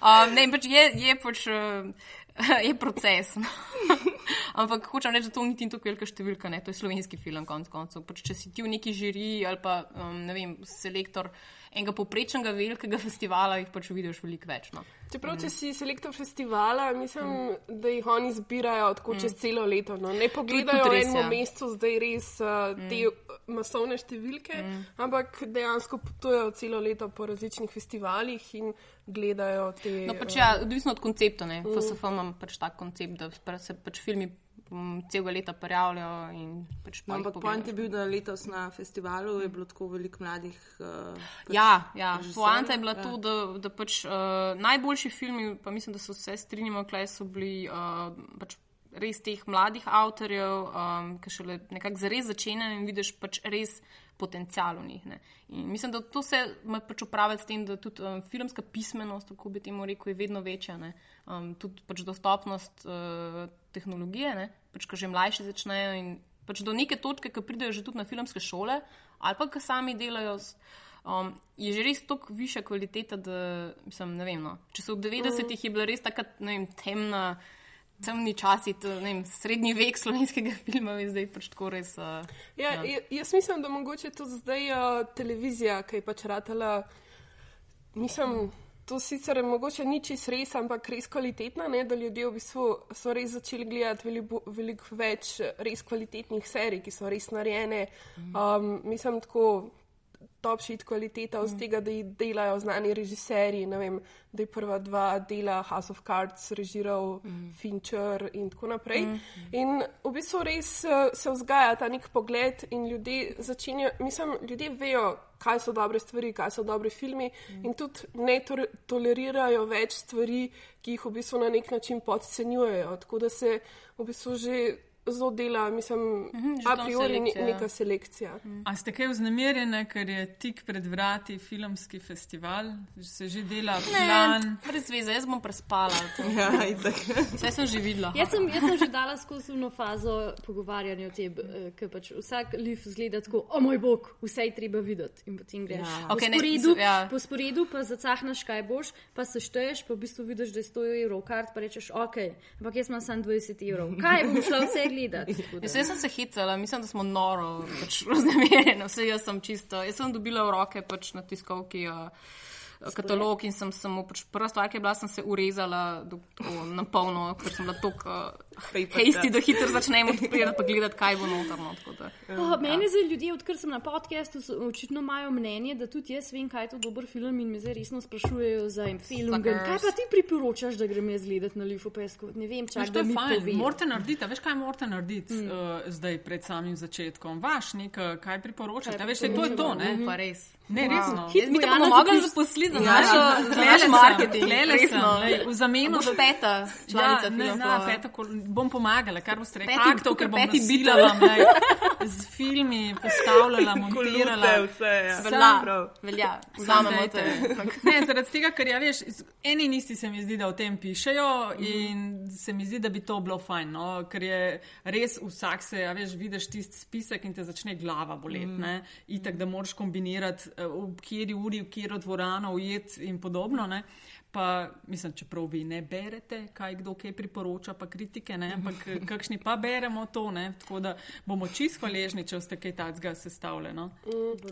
Speaker 3: um, ne, pač je, je pač. Uh, Je proces. Ampak hočem reči, da to ni tako velika številka, ne? to je slovenski film, konec koncev. Pač, če si ti v neki žiriji ali pa um, ne vem, selektor enega poprečnega velikega festivala, jih pač vidiš veliko več. No.
Speaker 5: Čeprav, če si selektor festivala, mislim, da jih oni zbirajo tako čez celo leto. No. Ne pogledajo v
Speaker 3: res,
Speaker 5: enem
Speaker 3: ja.
Speaker 5: mesecu zdaj res uh, te masovne številke, ampak dejansko potujejo celo leto po različnih festivalih in gledajo te.
Speaker 3: No, pač
Speaker 5: eh,
Speaker 3: ja, odvisno od koncepta. Mm. FSF imam pač tak koncept, da pa se pač filmi um, celega leta prijavljajo. in Pač
Speaker 2: No,
Speaker 3: jih
Speaker 2: ampak point je bil, da letos na festivalu je bilo tako veliko mladih. Uh,
Speaker 3: Ja, ja.
Speaker 2: režiserjev,
Speaker 3: poanta je bila
Speaker 2: ja.
Speaker 3: ja. to, da, da pač uh, najboljši filmi, pa mislim, da se vse strinjamo, kaj so bili uh, pač res teh mladih avtorjev, um, ki šele nekako zares začenjajo in vidiš pač res potencial v njih. Ne. In mislim, da to se ima pač upraviti s tem, da tudi um, filmska pismenost, tako bi temu rekel, je vedno večja. Ne. Um, tudi pač dostopnost uh, tehnologije, ne. pač ko že mlajši začnejo in pač do neke točke, ki pridejo že tudi na filmske šole ali pa ki sami delajo. s- Um, je že res tako višja kvaliteta, da mislim, ne vem. No. Če so v 90-ih je bila res tako temna, temni časi, to, ne vem, srednji vek slovenskega filma, je zdaj pač tako res. Uh,
Speaker 5: Ja, ja. Jaz mislim, da mogoče to zdaj uh, televizija, ki je pač ratala. Mislim, to sicer mogoče ni čist res, ampak res kvalitetna, ne, da ljudje v bistvu so res začeli gledati veliko, veliko več res kvalitetnih serij, ki so res narejene. Um, mislim, tako top shit kvaliteta od tega, da jih delajo znani režiserji. Vem, da je prva dva dela House of Cards režiral mm. Fincher in tako naprej. Mm. In v bistvu res eh, se vzgaja ta nek pogled in ljudje začenjajo, mislim, ljudje vejo, kaj so dobre stvari, kaj so dobre filmi mm. in tudi ne to, tolerirajo več stvari, ki jih v bistvu na nek način podcenjujejo. Tako da se v bistvu že zelo dela, mislim,
Speaker 3: Mhm, že
Speaker 5: a priori
Speaker 3: selekcija, ja.
Speaker 5: neka selekcija.
Speaker 1: A ste kaj vznemirjene, ker je tik pred vrati filmski festival, se že dela plan?
Speaker 3: brez veze, jaz bom prespala.
Speaker 2: Ja.
Speaker 3: Vse sem že videla.
Speaker 4: Jaz sem, jaz sem že dala skozi eno fazo pogovarjanja o tem, eh, ker pač vsak liv zgleda tako, o moj bog, vse je treba videti. In potem greš
Speaker 2: Ja.
Speaker 4: po
Speaker 3: Okej, ne,
Speaker 4: sporedu,
Speaker 3: ja.
Speaker 4: po sporedu, pa zacahnaš, kaj boš, pa se šteješ, pa v bistvu vidiš, da je 100 evrov kart, pa rečeš, ok, ampak jaz imam samo 20 evrov. Kaj bom šla vse gledati?
Speaker 3: Jaz, jaz sem se hitela, mislim, da smo noro pač, raznemirjeni. Vse jaz sem čisto. Jaz sem dobila v roke pač, na tiskovki uh, katalog in sem samo pač, prva stvar, ki je bila, sem se urezala do, tako, na polno, ker sem bila tako uh, hejsti, da hitro začnem odpirati pa gledati, kaj bo notarno. tako da.
Speaker 4: Oh, meni za ljudje, odkar sem na podkastu, so- očitno imajo mnenje, da tudi jaz vem, kaj je to dober film in me zdaj resno sprašujejo za en film. Kaj pa ti priporočaš, da grem jaz gledati na Lifu Pesku? Ne vem, čak,
Speaker 1: to je
Speaker 4: mi
Speaker 1: fajn,
Speaker 4: pove.
Speaker 1: morate narediti, a veš kaj morate narediti mm. uh, zdaj pred samim začetkom. Vaš nek, uh, kaj priporočate, a veš, to je to, ne?
Speaker 3: Pa res.
Speaker 1: Ne, resno.
Speaker 4: Hit
Speaker 3: Mi bomo mogli zaposliti za
Speaker 1: Ja,
Speaker 3: našo,
Speaker 1: ja,
Speaker 3: marketing.
Speaker 1: v zamenu
Speaker 3: Boš
Speaker 1: za-
Speaker 3: peta članica
Speaker 1: ja, ne,
Speaker 3: Film
Speaker 1: na,
Speaker 3: Klova.
Speaker 1: peta, kol- bom pomagala, kar boste rekli.
Speaker 3: Peti-
Speaker 1: Aktov, ker bom ne, z filmi postavljala, montirala.
Speaker 2: vse, ja.
Speaker 3: Velja,
Speaker 2: Prav.
Speaker 3: velja,
Speaker 1: Sam
Speaker 3: vzamemo te.
Speaker 1: dajte. Ne, zaradi tega, ker ja, veš, eni in isti se mi zdi, da o tem pišejo in se mi zdi, da bi to bilo fajn, no? ker je res vsak se, ja, veš, vidiš tisti spisek in te začne glava boleti. Mm. Itak, da moraš kombinirati, eh, v kateri uri, v katero dvorano ujet in podobno. Ne? Pa, mislim, čeprav vi ne berete, kaj kdo kaj priporoča, pa kritike, ne? ampak eh, kakšni pa beremo to, ne? tako da bomo čisto hvaležni, če ste kaj takega sestavljeni. No?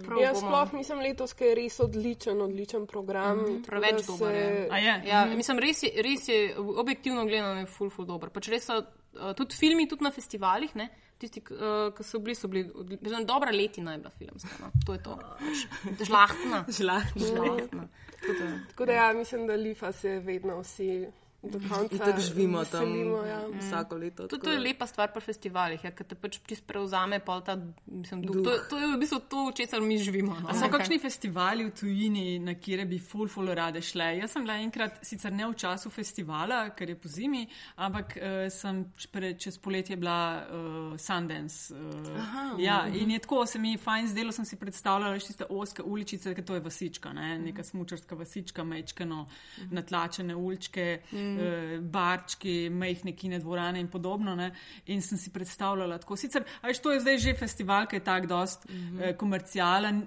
Speaker 3: Prav
Speaker 5: Jaz
Speaker 3: bomo.
Speaker 5: sploh mislim letos, ker je res odličen, odličen program. tako
Speaker 3: Mhm. Preveč
Speaker 5: da
Speaker 3: dober je.
Speaker 1: A je?
Speaker 3: Ja, mislim, res je, res je objektivno gledano, je ful, ful dober. Pač res so uh, tudi filmi, tudi na festivalih, ne? tisti, ki uh, so bili, so bili odli- mislim, dobra letina je bila filmska. No? To je to. Žlahtna.
Speaker 2: Žlahtno.
Speaker 3: žlahtna. Tako da-
Speaker 5: Tako da ja, mislim, da Lifa se vedno vsi do konca
Speaker 2: Tako živimo tam
Speaker 5: veselimo, ja.
Speaker 2: vsako leto.
Speaker 3: To, to je lepa stvar pri festivalih, ja, ker te pač čisto prevzame pol ta mislim, duh.
Speaker 2: Duh.
Speaker 3: To, to je v bistvu to, v česar mi živimo. No?
Speaker 1: A so kakšni festivali v tujini, na kire bi ful, ful rade šle? Jaz sem bila enkrat, sicer ne v času festivala, ker je po zimi, ampak uh, sem pre, čez poletje bila uh, Sundance. Uh, Aha, ja, in je tako, se mi je fajn zdelo, sem si predstavljala še tiste oske uličice, ker to je vasička, ne? neka smučarska vasička, mečkano, natlačene uličke, mm. Uh, barčki, mehne kine dvorane in podobno. Ne? In sem si predstavljala tako. Sicer, a veš, to je zdaj že festival, ki je tak dost mm -hmm. eh, komercialen.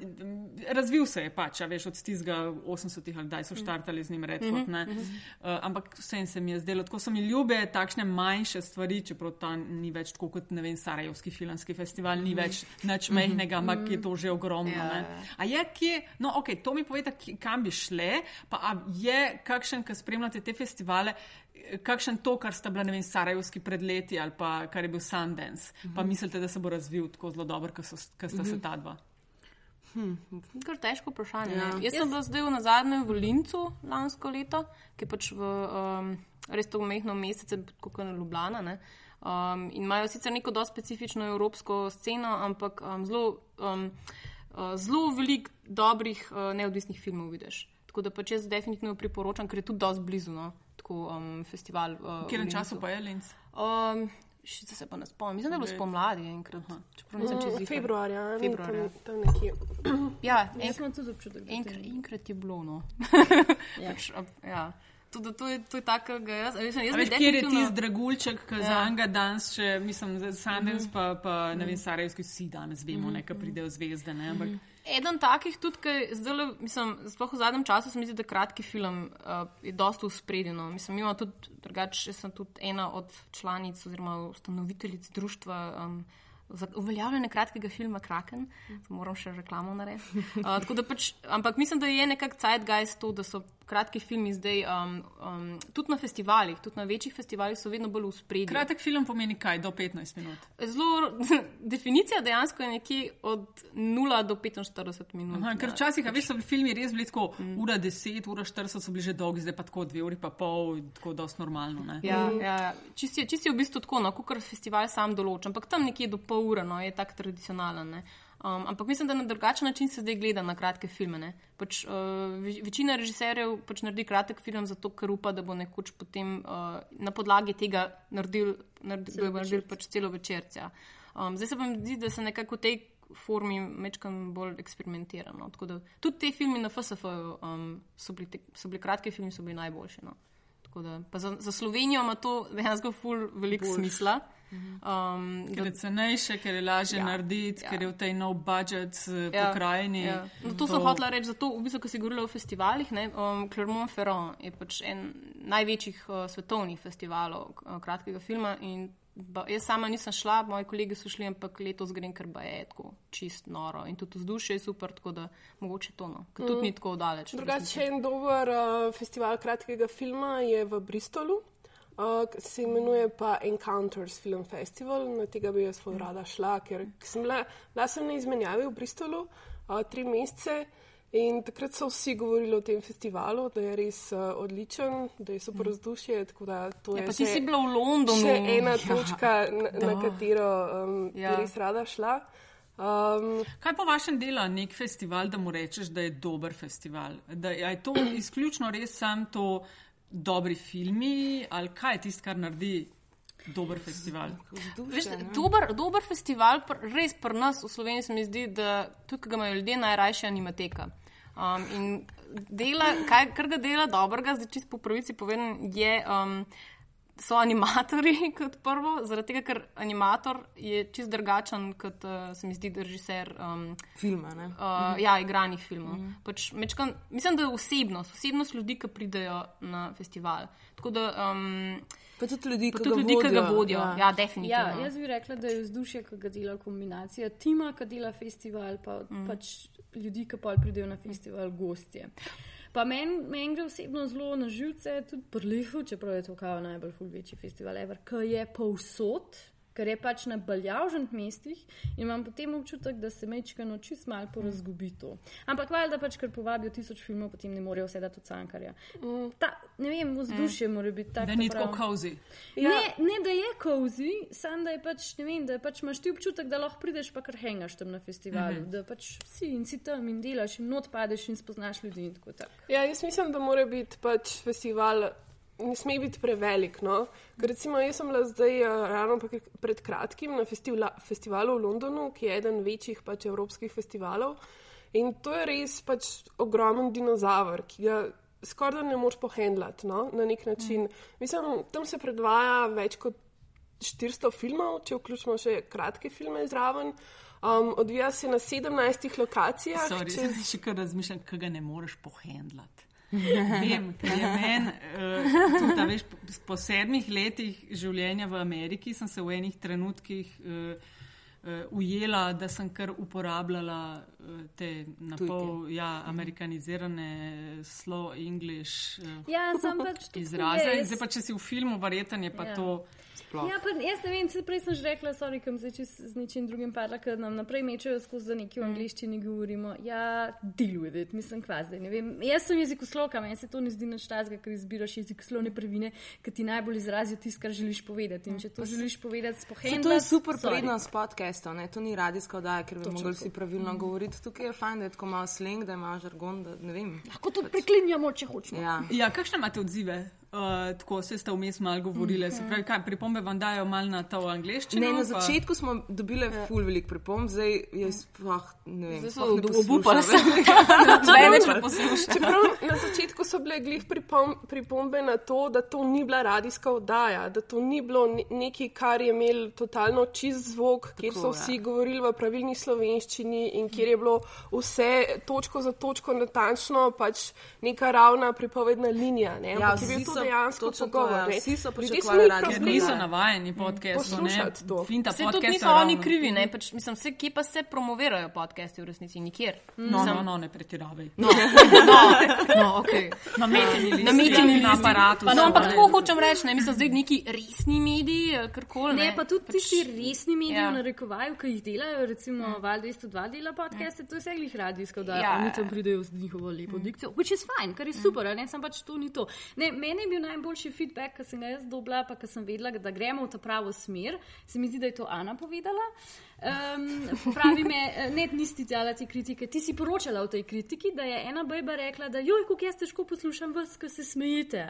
Speaker 1: Razvil se je pač, a veš, od tistega 80-ih ali kdaj so štartali z njim Redford. Mm -hmm. uh, ampak vse se mi je zdelo, tako so mi ljube takšne manjše stvari, čeprav ta ni več tako kot, ne vem, Sarajevski filmski festival, ni več nič mehnega, ampak je to že ogromno.
Speaker 3: Ja,
Speaker 1: ne.
Speaker 3: ja.
Speaker 1: A je kje, no ok, to mi povete, kje- kam bi šle, pa je kakšen, ki spremljate te festivale, eh, kakšen to, kar sta bila, ne vem, Sarajevski pred leti ali pa kar je bil Sundance, pa mislite, da se bo razvil tako zelo dobro, kot so- kot sta se ta dva.
Speaker 3: Kar težko vprašanje.
Speaker 2: Ja.
Speaker 3: Ja. Jaz sem bila zdaj na zadnjem volincu lansko leto, ki je pač v um, res to mehno mesece, kot je Ljubljana. Ne? Um, in imajo sicer neko dosti specifično evropsko sceno, ampak um, zelo, um, uh, zelo veliko dobrih uh, neodvisnih filmov vidiš. Tako da pač jaz definitivno priporočam, ker je tudi dosti blizu. No? Tako um, festival. Uh,
Speaker 1: V katerem času pa je Linz?
Speaker 3: Um, Še se pa ne spomnim, mislim, da je bilo spomladi enkrat. Čeprav nisem čez
Speaker 5: Mm,
Speaker 3: ziher.
Speaker 5: Februarja,
Speaker 3: Februarja.
Speaker 5: Tam, tam nekje.
Speaker 3: Ja, enkrat. Enkrat, enkrat je bilo. No.
Speaker 4: Ja.
Speaker 3: pač, ja. Tudi to je, to je tako, da jaz, jaz, jaz
Speaker 1: Veš, kjer je tisti dragulček, ki
Speaker 3: Ja.
Speaker 1: za enega danes še, mislim, za Sundance, pa, pa ne vem, Sarajevski vsi danes vemo, ne, ki pridejo zvezde, ne, ampak
Speaker 3: Eden takih tudi, ki zdaj, mislim, sploh v zadnjem času se mi zdi, da kratki film uh, je dosta uspredjeno. Mislim, mi imamo tudi, drugače, sem tudi ena od članic oziroma ustanoviteljic društva. Um, Za uveljavljanje kratkega filma Kraken, moram še reklamo narediti. Uh, da pač, ampak mislim, da je nekako zeitgeist to, da so kratki filmi zdaj um, um, tudi na festivalih, tudi na večjih festivalih, so vedno bolj uspredni.
Speaker 1: kratek film pomeni kaj, do 15 minut.
Speaker 3: Zelo, definicija dejansko je nekje od 0 do 45 minut.
Speaker 1: Aha, ker
Speaker 3: Ja.
Speaker 1: včasih, a veš, so bili filmi res bili tako, ura 10, ura 40 so bili že dolgi, zdaj pa tako dve uri pa pol, tako dosti normalno. Ne?
Speaker 3: Ja, ja. Čist, je, čist je v bistvu tako, no, kot festival sam določa, ampak tam nekje do pol ure no, je tak tradicionalen. Ne. Um, ampak mislim, da na drugačen način se zdaj gleda na kratke filme. ne. Pač, uh, ve- večina režiserjev pač naredi kratek film zato, ker upa, da bo nekoč potem uh, na podlagi tega naredil, naredil, bo naredil pač celo večerca. Um, zdaj se pa mi zdi, da se nekako v tej formi mečkam bolj eksperimentirano. Tako da tudi te filmi na FSF um, so, bili te, so bili kratki filmi, so bili najboljši. No. Tako Da, pa za, za Slovenijo ima to dejansko ful veliko smisla. Um,
Speaker 1: Ker je cenejše, ker je lažje
Speaker 3: Ja,
Speaker 1: narediti,
Speaker 3: ja.
Speaker 1: ker je v tej no budget
Speaker 3: Ja,
Speaker 1: ja, pokrajini.
Speaker 3: Ja. No, to sem hotela reči, zato, v bistvu, ko si govorila o festivalih. Ne, um, Clermont-Ferrand je pač en največjih uh, svetovnih festivalov uh, kratkega filma. in Ba, jaz sama nisem šla, moji kolegi so šli, ampak letos grem, ker ba je tako čist noro in tudi vzdušje je super, tako da mogoče to no, ker tudi ni tako daleč.
Speaker 5: Drugače, en dober uh, festival kratkega filma je v Bristolu. Uh, se imenuje pa Encounters Film Festival, na tega bi jaz zelo rada šla, ker sem bila, bila sem na izmenjavi v Bristolu uh, tri mesece in takrat so vsi govorili o tem festivalu, da je res uh, odličen, da je super vzdušje. tako da to
Speaker 3: Ja,
Speaker 5: je
Speaker 3: pa ti
Speaker 5: še-
Speaker 3: si bila v Londonu.
Speaker 5: Še ena točka, na, na katero um, ja.
Speaker 3: Ja.
Speaker 5: bi res rada šla. Um,
Speaker 1: Kaj po vašem dela nek festival, da mu rečeš, da je dober festival? Da je to izključno res sam to dobri filmi ali kaj je tisto, kar naredi dober festival?
Speaker 3: Veš, dober, dober festival, res pri nas v Sloveniji se mi zdi, da ki ga imajo ljudje najrajše animateka. Um, in dela, kaj, kar ga dela dobrega, zdaj čisto po pravici povedan, je. Um, So animatori kot prvo, zaradi tega, ker animator je čist drugačen kot uh, se mi zdi režiser um,
Speaker 2: Filma, ne?
Speaker 3: uh, ja, igranih filmov. Pač, mečkan, mislim, da je osebnost, osebnost ljudi, ki pridejo na festival. Tako da um,
Speaker 2: Pa tudi ljudi,
Speaker 3: pa
Speaker 2: ki
Speaker 3: tudi
Speaker 2: ga
Speaker 3: ljudi, ki ga
Speaker 2: vodijo,
Speaker 3: vodijo.
Speaker 2: ja.
Speaker 3: Ja, definitivno.
Speaker 4: Ja, jaz bi rekla, da je vzdušje, ki ga dela kombinacija tima, ki dela festival, pa mm. pač ljudi, ki pa pridejo na festival, gostje. Pa meni men gre osebno zelo na živce, tudi prlihu, čeprav je to kao najbolj ful večji festival, ever, ki je povsod. Ker je pač na baljavžnih mestih in imam potem občutek, da se mečkano čist malo porazgubi to. Ampak valjda pač, ker povabijo tisoč filmov, potem ne morejo vse dati od cankarja. Ta, ne vem, vzdušje mora biti tako.
Speaker 1: Da ni tako kozi.
Speaker 4: Ja. Ne, ne, da je kozi, samo da je pač, ne vem, da pač imaš ti občutek, da lahko prideš pa kar hengaš tam na festivalu, mm -hmm. da pač si in si tam in delaš in not padeš in spoznaš ljudi in tako tak.
Speaker 5: Ja, jaz mislim, da mora biti pač festival. Ne sme biti prevelik. No? Ker recimo, jaz sem bila zdaj uh, ravno pred kratkim na festivla, festivalu v Londonu, ki je eden večjih pač, evropskih festivalov. In to je res pač ogromen dinozaver, ki ga skoraj ne moreš pohendlati no? na nek način. Mm. Mislim, tam se predvaja več kot 400 filmov, če vključimo še kratke filme zraven. Um, odvija se na 17 lokacijah.
Speaker 1: Sorry,
Speaker 5: čez...
Speaker 1: Še kar razmišljam, kaj ga ne moreš pohendlati. Vem, ker je meni, uh, tudi, veš, po, po sedmih letih življenja v Ameriki sem se v enih trenutkih uh, uh, ujela, da sem kar uporabljala uh, te napol ja, amerikanizirane slow English uh,
Speaker 4: Ja, pač
Speaker 1: izraze. Zdaj pa, če si v filmu, verjeten je pa
Speaker 4: ja.
Speaker 1: to.
Speaker 2: Sploh.
Speaker 4: Ja, pa jaz ne vem, prej sem že rekla, sorry, kam se čez z ničim drugim padla, ker nam naprej mečejo skozi, da nekaj v angliščini govorimo. Ja, deal with it, mislim, kva zdaj. Ne vem, jaz sem jezikoslovka, meni se to ne zdi nič tazga, ker izbiraš jezikoslovne prvine, ki ti najbolj izrazijo tisto, kar želiš povedati. In če to želiš povedati, spohajno.
Speaker 2: To je super prednost podcastov, ne? to ni radijska oddaja, ker bi mogli vsi pravilno govoriti. Tukaj je fajn, da je tako malo sleng, da ima žargon, da ne vem.
Speaker 4: Lahko tudi preklinjamo, če hočemo.
Speaker 2: Ja.
Speaker 1: Ja, kakšne imate odzive? Uh, tako se ste vmes malo govorili. Se pravi, kaj, pripombe vam dajo malo na to angliščino?
Speaker 2: Ne, na
Speaker 1: pa-
Speaker 2: začetku smo dobili ful velik pripomb, zdaj je sploh ne vem.
Speaker 3: Zdaj so
Speaker 2: ne poslušam
Speaker 3: se. Zdaj več ne poslušam.
Speaker 5: Čeprav na začetku so bile glih pripom, pripombe na to, da to ni bila radijska oddaja, da to ni bilo ne- nekaj, kar je imel totalno čist zvok, kjer so
Speaker 2: Tako,
Speaker 5: vsi
Speaker 2: ja.
Speaker 5: govorili v pravilni slovenščini in kjer je bilo vse točko za točko natančno pač neka ravna pripovedna linija. Ne?
Speaker 2: Ja,
Speaker 5: Ampak je bil to
Speaker 2: so-
Speaker 5: dejansko
Speaker 2: točno to,
Speaker 5: pogovor.
Speaker 2: ja. Vsi so pričakovali
Speaker 1: Ker
Speaker 5: problem.
Speaker 1: niso
Speaker 2: Ja.
Speaker 1: navajeni podcastov.
Speaker 5: To.
Speaker 1: Finta
Speaker 3: Se tudi
Speaker 1: podcast
Speaker 3: niso
Speaker 1: ravno-
Speaker 3: oni krivi, ne? Pač, mislim, vse, kje pa se promovirajo podcasti v resnici? Nikjer.
Speaker 1: No, no, no, ne pretiravaj.
Speaker 3: No, no, no
Speaker 1: metini listi,
Speaker 3: Na metini
Speaker 1: na aparatu.
Speaker 3: Pa no, ampak tako hočem reči, ne mislim, zdaj neki resni mediji, eh, karkoli.
Speaker 4: Ne, pa tudi tisti resni mediji,
Speaker 3: ja.
Speaker 4: ja. narekovajo, ki jih delajo, recimo mm. Val 202 dela podcaste, to je vse glih radijsko, da
Speaker 3: Ja.
Speaker 4: ja. oni tam pridejo z njihovo lepo dikcijo, which is fine, kar je super, mm. ne, sem pač to ni to. Ne, meni je bil najboljši feedback, ki sem ga jaz dobila, pa ki sem vedela, da gremo v ta pravo smer. Se mi zdi, da je to Ana povedala. Um, pravi me, ne, nisi dala te kritike, ti si poročala o tej kritiki, da je ena bejba rekla, da joj, kako jaz težko poslušam vas, ko se smejite.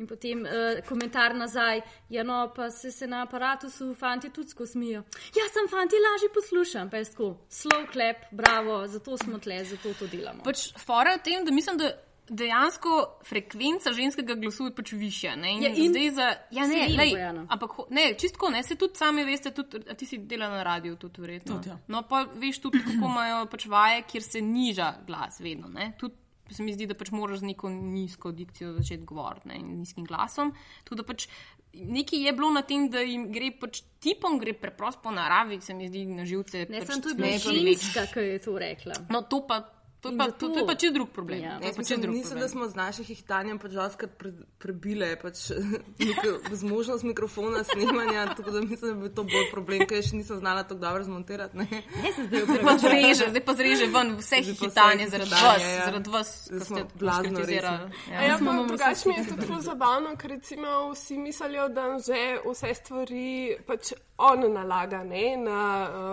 Speaker 4: In potem uh, komentar nazaj, ja, no, pa se, se na aparatu fanti tudi skozi smijo. Ja, sem fanti, lažje poslušam, pa je tako, slow clap, bravo, zato smo tle, zato to delamo.
Speaker 3: Pač fora je v tem, da mislim, da dejansko frekvenca ženskega glasu je pač višja. Ne? In
Speaker 4: Ja, in
Speaker 3: zdaj za. Ja, ne, lej,
Speaker 4: Bojana.
Speaker 3: ampak ne, čistko ne, se tudi sami veste, tudi, a ti si delala na radiju, tudi verjetno.
Speaker 1: Tudi, ja.
Speaker 3: No, pa veš tudi, kako imajo pač vaje, kjer se niža glas vedno. Ne? Tudi se mi zdi, da pač moraš z neko nizko dikcijo začeti govoriti ne? in nizkim glasom. Tudi da pač nekaj je bilo na tem, da jim gre pač tipom, gre preprosto po naravi, se mi zdi na živce.
Speaker 4: Ne,
Speaker 3: pač
Speaker 4: sem tu bila
Speaker 3: smešno
Speaker 4: ženska, ki je to rekla.
Speaker 3: No, to pa, to je pa, to, to je pa čist drug problem.
Speaker 4: Ja.
Speaker 2: Jaz mislim,
Speaker 3: drug
Speaker 2: mislim,
Speaker 3: problem.
Speaker 2: da smo z naših ihtanjem pač žalskrat pre, prebile pač, mikro, zmožnost mikrofona snemanja, tako da mislim, da bi to bolj problem, ker še nisem znala tako dobro zmontirati. Ne?
Speaker 4: Ne, se zdaj
Speaker 3: pa zreže, zdaj pa zreže ven vse hitanje zaradi vas,
Speaker 2: ja.
Speaker 3: zaradi vas, ki
Speaker 2: smo
Speaker 3: ste
Speaker 2: blazno
Speaker 3: skritizirali.
Speaker 5: A
Speaker 3: Ja.
Speaker 5: Ja, pa drugače mi je tudi tako zabavno, ker recimo vsi mislijo, da že vse stvari pač on nalaga ne, na,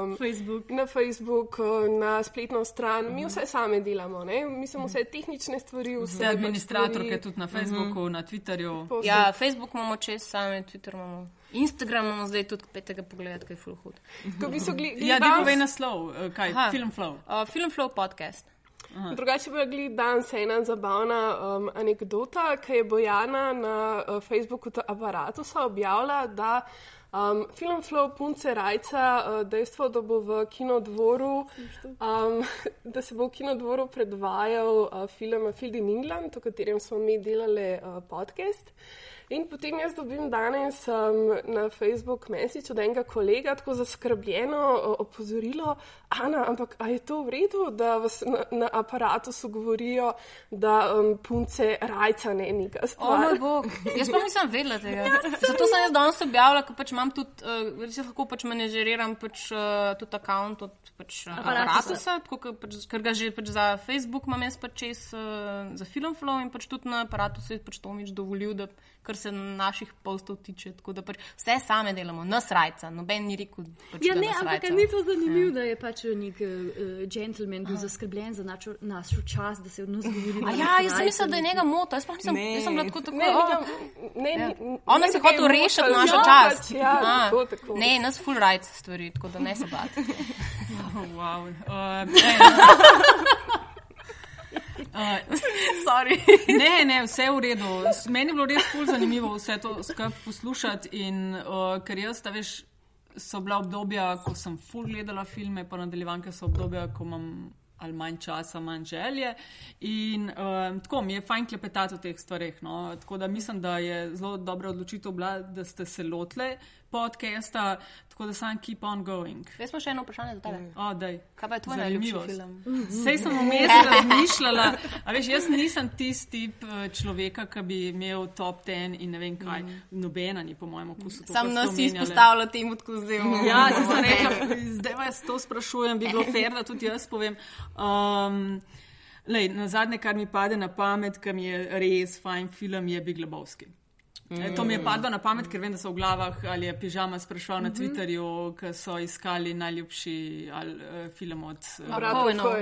Speaker 5: um,
Speaker 4: Facebook.
Speaker 5: na Facebook, na spletno stran. Mi vse sami same delamo. Ne? Mislim, vse tehnične stvari, vse
Speaker 1: Ste administratorke
Speaker 5: pač
Speaker 1: tudi na Facebooku, na Twitterju.
Speaker 5: stvari,
Speaker 3: Ja, Facebook imamo čez same, Twitter imamo. Instagram imamo zdaj tudi petega pogleda, kaj je full hud.
Speaker 5: Ko v bistvu gli-
Speaker 1: Ja,
Speaker 5: danes-
Speaker 1: povej naslov, eh, kaj,
Speaker 3: Aha.
Speaker 1: film flow.
Speaker 3: Uh, Film Flow podcast.
Speaker 5: Drugače pa je danes ena zabavna um, anekdota, ki je Bojana na uh, Facebooku aparatu objavila, da um, film Flow punce rajca uh, dejstvo, da bo v kinodvoru, um, da se bo v kinodvoru predvajal uh, film A Field in England, o katerem smo mi delali uh, podcast. In potem jaz dobim danes um, na Facebook message od enega kolega tako zaskrbljeno opozorilo, Ana, ampak a je to v redu, da vas na, na aparatu so govorijo, da um, punce rajca ne neka
Speaker 3: O
Speaker 5: stvar.
Speaker 3: moj bog, jaz pa nisem vedela tega. Zato sem jaz danes objavila, ker pač imam tudi, uh, res lahko pač menedžeriram pač, uh, tudi račun od pač, uh, aparatusa, tako, ker, pač, ker ga že pač za Facebook imam jaz pač čez uh, za Filmflow in pač tudi na aparatusu je pač Tomič dovolil, da kar se naših postov tiče, tako da pač vse same delamo, nas rajca, noben ni rekel, pač,
Speaker 4: Ja, ne, ampak
Speaker 3: rajca.
Speaker 4: a ni to zanimivo, da je pač nek uh, gentleman bil zaskrbljen za našo, našo čas, da se od nas govori.
Speaker 3: A
Speaker 4: da
Speaker 3: ja,
Speaker 4: nas
Speaker 3: jaz sem mislila, da je njega mota, jaz pa nisem,
Speaker 2: Ne.
Speaker 3: jaz sem bila tako tako.
Speaker 5: Ne, ne, ne,
Speaker 3: Ja.
Speaker 5: ne,
Speaker 3: Ona
Speaker 5: ne,
Speaker 3: se
Speaker 5: ga je
Speaker 3: hoče rešiti našo
Speaker 5: ja,
Speaker 3: čast.
Speaker 5: Pač, ja,
Speaker 3: A,
Speaker 5: tako, tako.
Speaker 3: Ne, nas full rights stvari, tako da ne se bati.
Speaker 1: Oh, wow. uh, Uh, ne, ne, vse je v redu. Meni je bilo res ful zanimivo vse to skupaj poslušati. In, uh, ker jaz, ta veš, so bila obdobja, ko sem ful gledala filme, pa nadaljevanke so obdobja, ko imam ali manj časa, manj želje. In um, tako mi je fajn klepetati o teh stvareh. No? Tako da mislim, da je zelo dobra odločitev bila, da ste se lotile podcasta, tako da sam keep on going.
Speaker 3: Jaz pa še eno vprašanje za tebe.
Speaker 1: O, daj.
Speaker 3: Kaj pa je tvoj najljubši film?
Speaker 1: Sej sem vmes razmišljala, a veš, jaz nisem tisti tip eh, človeka, ki bi imel top ten in ne vem kaj. Nobena ni po mojem okusu. to,
Speaker 3: Sam nas izpostavila temu, tako zdaj.
Speaker 1: Ja, se sem rekla, zdaj vas to sprašujem, bi bilo fair, da tudi jaz povem. Um, lej, na zadnje, kar mi pade na pamet, kar mi je res fajn film, je Big Lebowski. Mm. To mi je padlo na pamet, ker vem, da so v glavah ali je pižama sprašval na Twitterju, ki so iskali najljubši ali, uh, film od uh,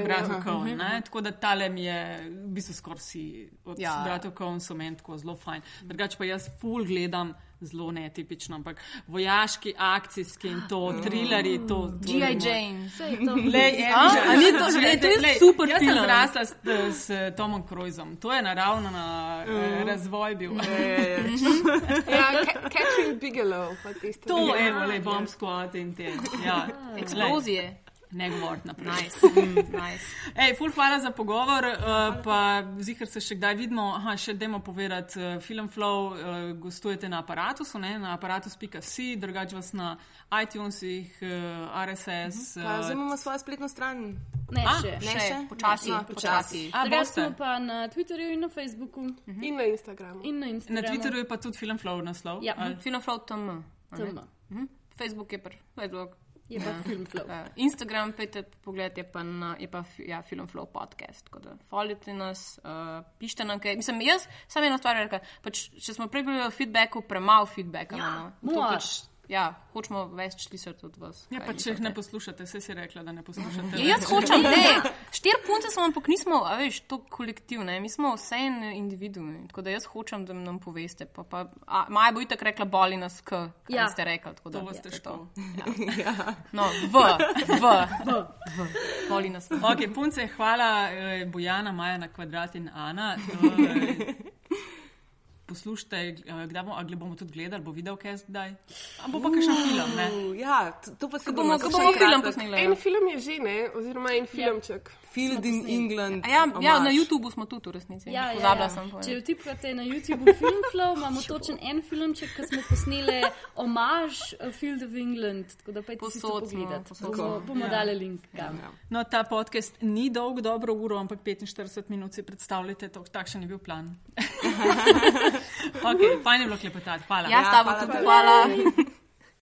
Speaker 5: Bratov Coen.
Speaker 1: ne. Tako da tale mi je, v bistvu skoraj si od
Speaker 3: Ja.
Speaker 1: bratov so meni tako zelo fajn. Drugače pa jaz full gledam. Zelo netipično, ampak vojaški, akcijski in to, trilerji, to. to je
Speaker 3: G.I. Jane.
Speaker 4: Sej to.
Speaker 1: Lej, je,
Speaker 3: A? A ni to-
Speaker 1: že-
Speaker 3: lej, to je
Speaker 1: lej,
Speaker 3: super
Speaker 1: jaz
Speaker 3: film.
Speaker 1: sem zrasla s, s Tomom Cruisom. To je naravno na uh, razvoj bil.
Speaker 5: Ja, Ca- Catherine Bigelow, pa tisto.
Speaker 1: To je, le bomb squad in te. Ja,
Speaker 3: Eksplozije.
Speaker 1: Ne govoriti naprej.
Speaker 3: Nice. Mm, nice.
Speaker 1: Ej, ful, hvala za pogovor, uh, pa zihar se še kdaj vidimo. Aha, še dajmo povedati, uh, Film Flow uh, gostujete na aparatusu, ne? na aparatus.si, drugače vas na iTunesih, uh, RSS.
Speaker 2: Pa zdaj
Speaker 1: Uh,
Speaker 2: imamo svojo spletno stran.
Speaker 4: Ne,
Speaker 1: A,
Speaker 4: še.
Speaker 2: Ne
Speaker 3: Še, počasi,
Speaker 2: No,
Speaker 3: počasi.
Speaker 1: a,
Speaker 4: Drugače smo pa na Twitterju in na Facebooku
Speaker 5: In na Instagramu.
Speaker 4: in na
Speaker 1: Na
Speaker 4: Instagramu.
Speaker 1: Twitterju je pa tudi Film Flow naslov.
Speaker 4: Ja.
Speaker 3: TM. a ne?
Speaker 4: Temno.
Speaker 3: Mhm. Facebook je pa Facebook.
Speaker 4: Je pa film flow.
Speaker 3: Uh, Instagram, pejte pogled, je pa, na, je pa ja, Film Flow podcast. Tako da folite nas, uh, pišite nam kaj. Mislim, jaz sam eno stvar rekla, pač, če smo prej govorili o feedbacku, premalo feedbacka imamo. To
Speaker 4: moraš.
Speaker 3: pač, ja, hočemo več slišati od vas.
Speaker 1: Ja, pa če jih ne poslušate, vse si rekla, da ne poslušate.
Speaker 3: Ja, jaz hočem, ne. Štiri punce smo, ampak nismo, a veš, to kolektiv, ne. Mi smo vse en individu. Tako da jaz hočem, da nam poveste. Pa, pa, a, Maja bo itak rekla, boli nas k, kaj
Speaker 4: Ja.
Speaker 3: ja. ste rekli. Tako da
Speaker 1: To vas
Speaker 3: je
Speaker 1: težko.
Speaker 3: No, v, v, v. Boli nas v.
Speaker 1: Ok, punce, hvala eh, Bojana, Maja na kvadrat in Ana. Eh, Poslušajte, eh, kdaj bomo, a gle- bomo tudi gledali, bo videl, kaj zdaj. A bo pa kakšen film, ne?
Speaker 2: Ja, to, pa se
Speaker 3: Bomo, ko bomo film posneli.
Speaker 5: En film je že, ne? Oziroma en filmček.
Speaker 2: Field in England.
Speaker 3: A Ja, ja, na
Speaker 2: omaž.
Speaker 3: YouTubu smo tudi v resnici.
Speaker 4: Ja, ja,
Speaker 3: Pozabila
Speaker 4: ja.
Speaker 3: sem
Speaker 4: Če vtipkate na YouTube Filmflow, imamo točen en filmček, ki smo posneli omaž eh, Field of England. Tako da to
Speaker 3: Posod
Speaker 4: pogledati.
Speaker 3: posod
Speaker 4: Bomo, bomo
Speaker 1: Ja.
Speaker 4: dali link. kam.
Speaker 1: No, ta podcast ni dolg, dobro uro, ampak 45 minut si predstavljate, to, takšen je bil plan. ok, fajn je bilo klepetati, hvala.
Speaker 3: Ja, s tabo
Speaker 2: hvala
Speaker 3: tudi
Speaker 2: tebi.
Speaker 3: hvala.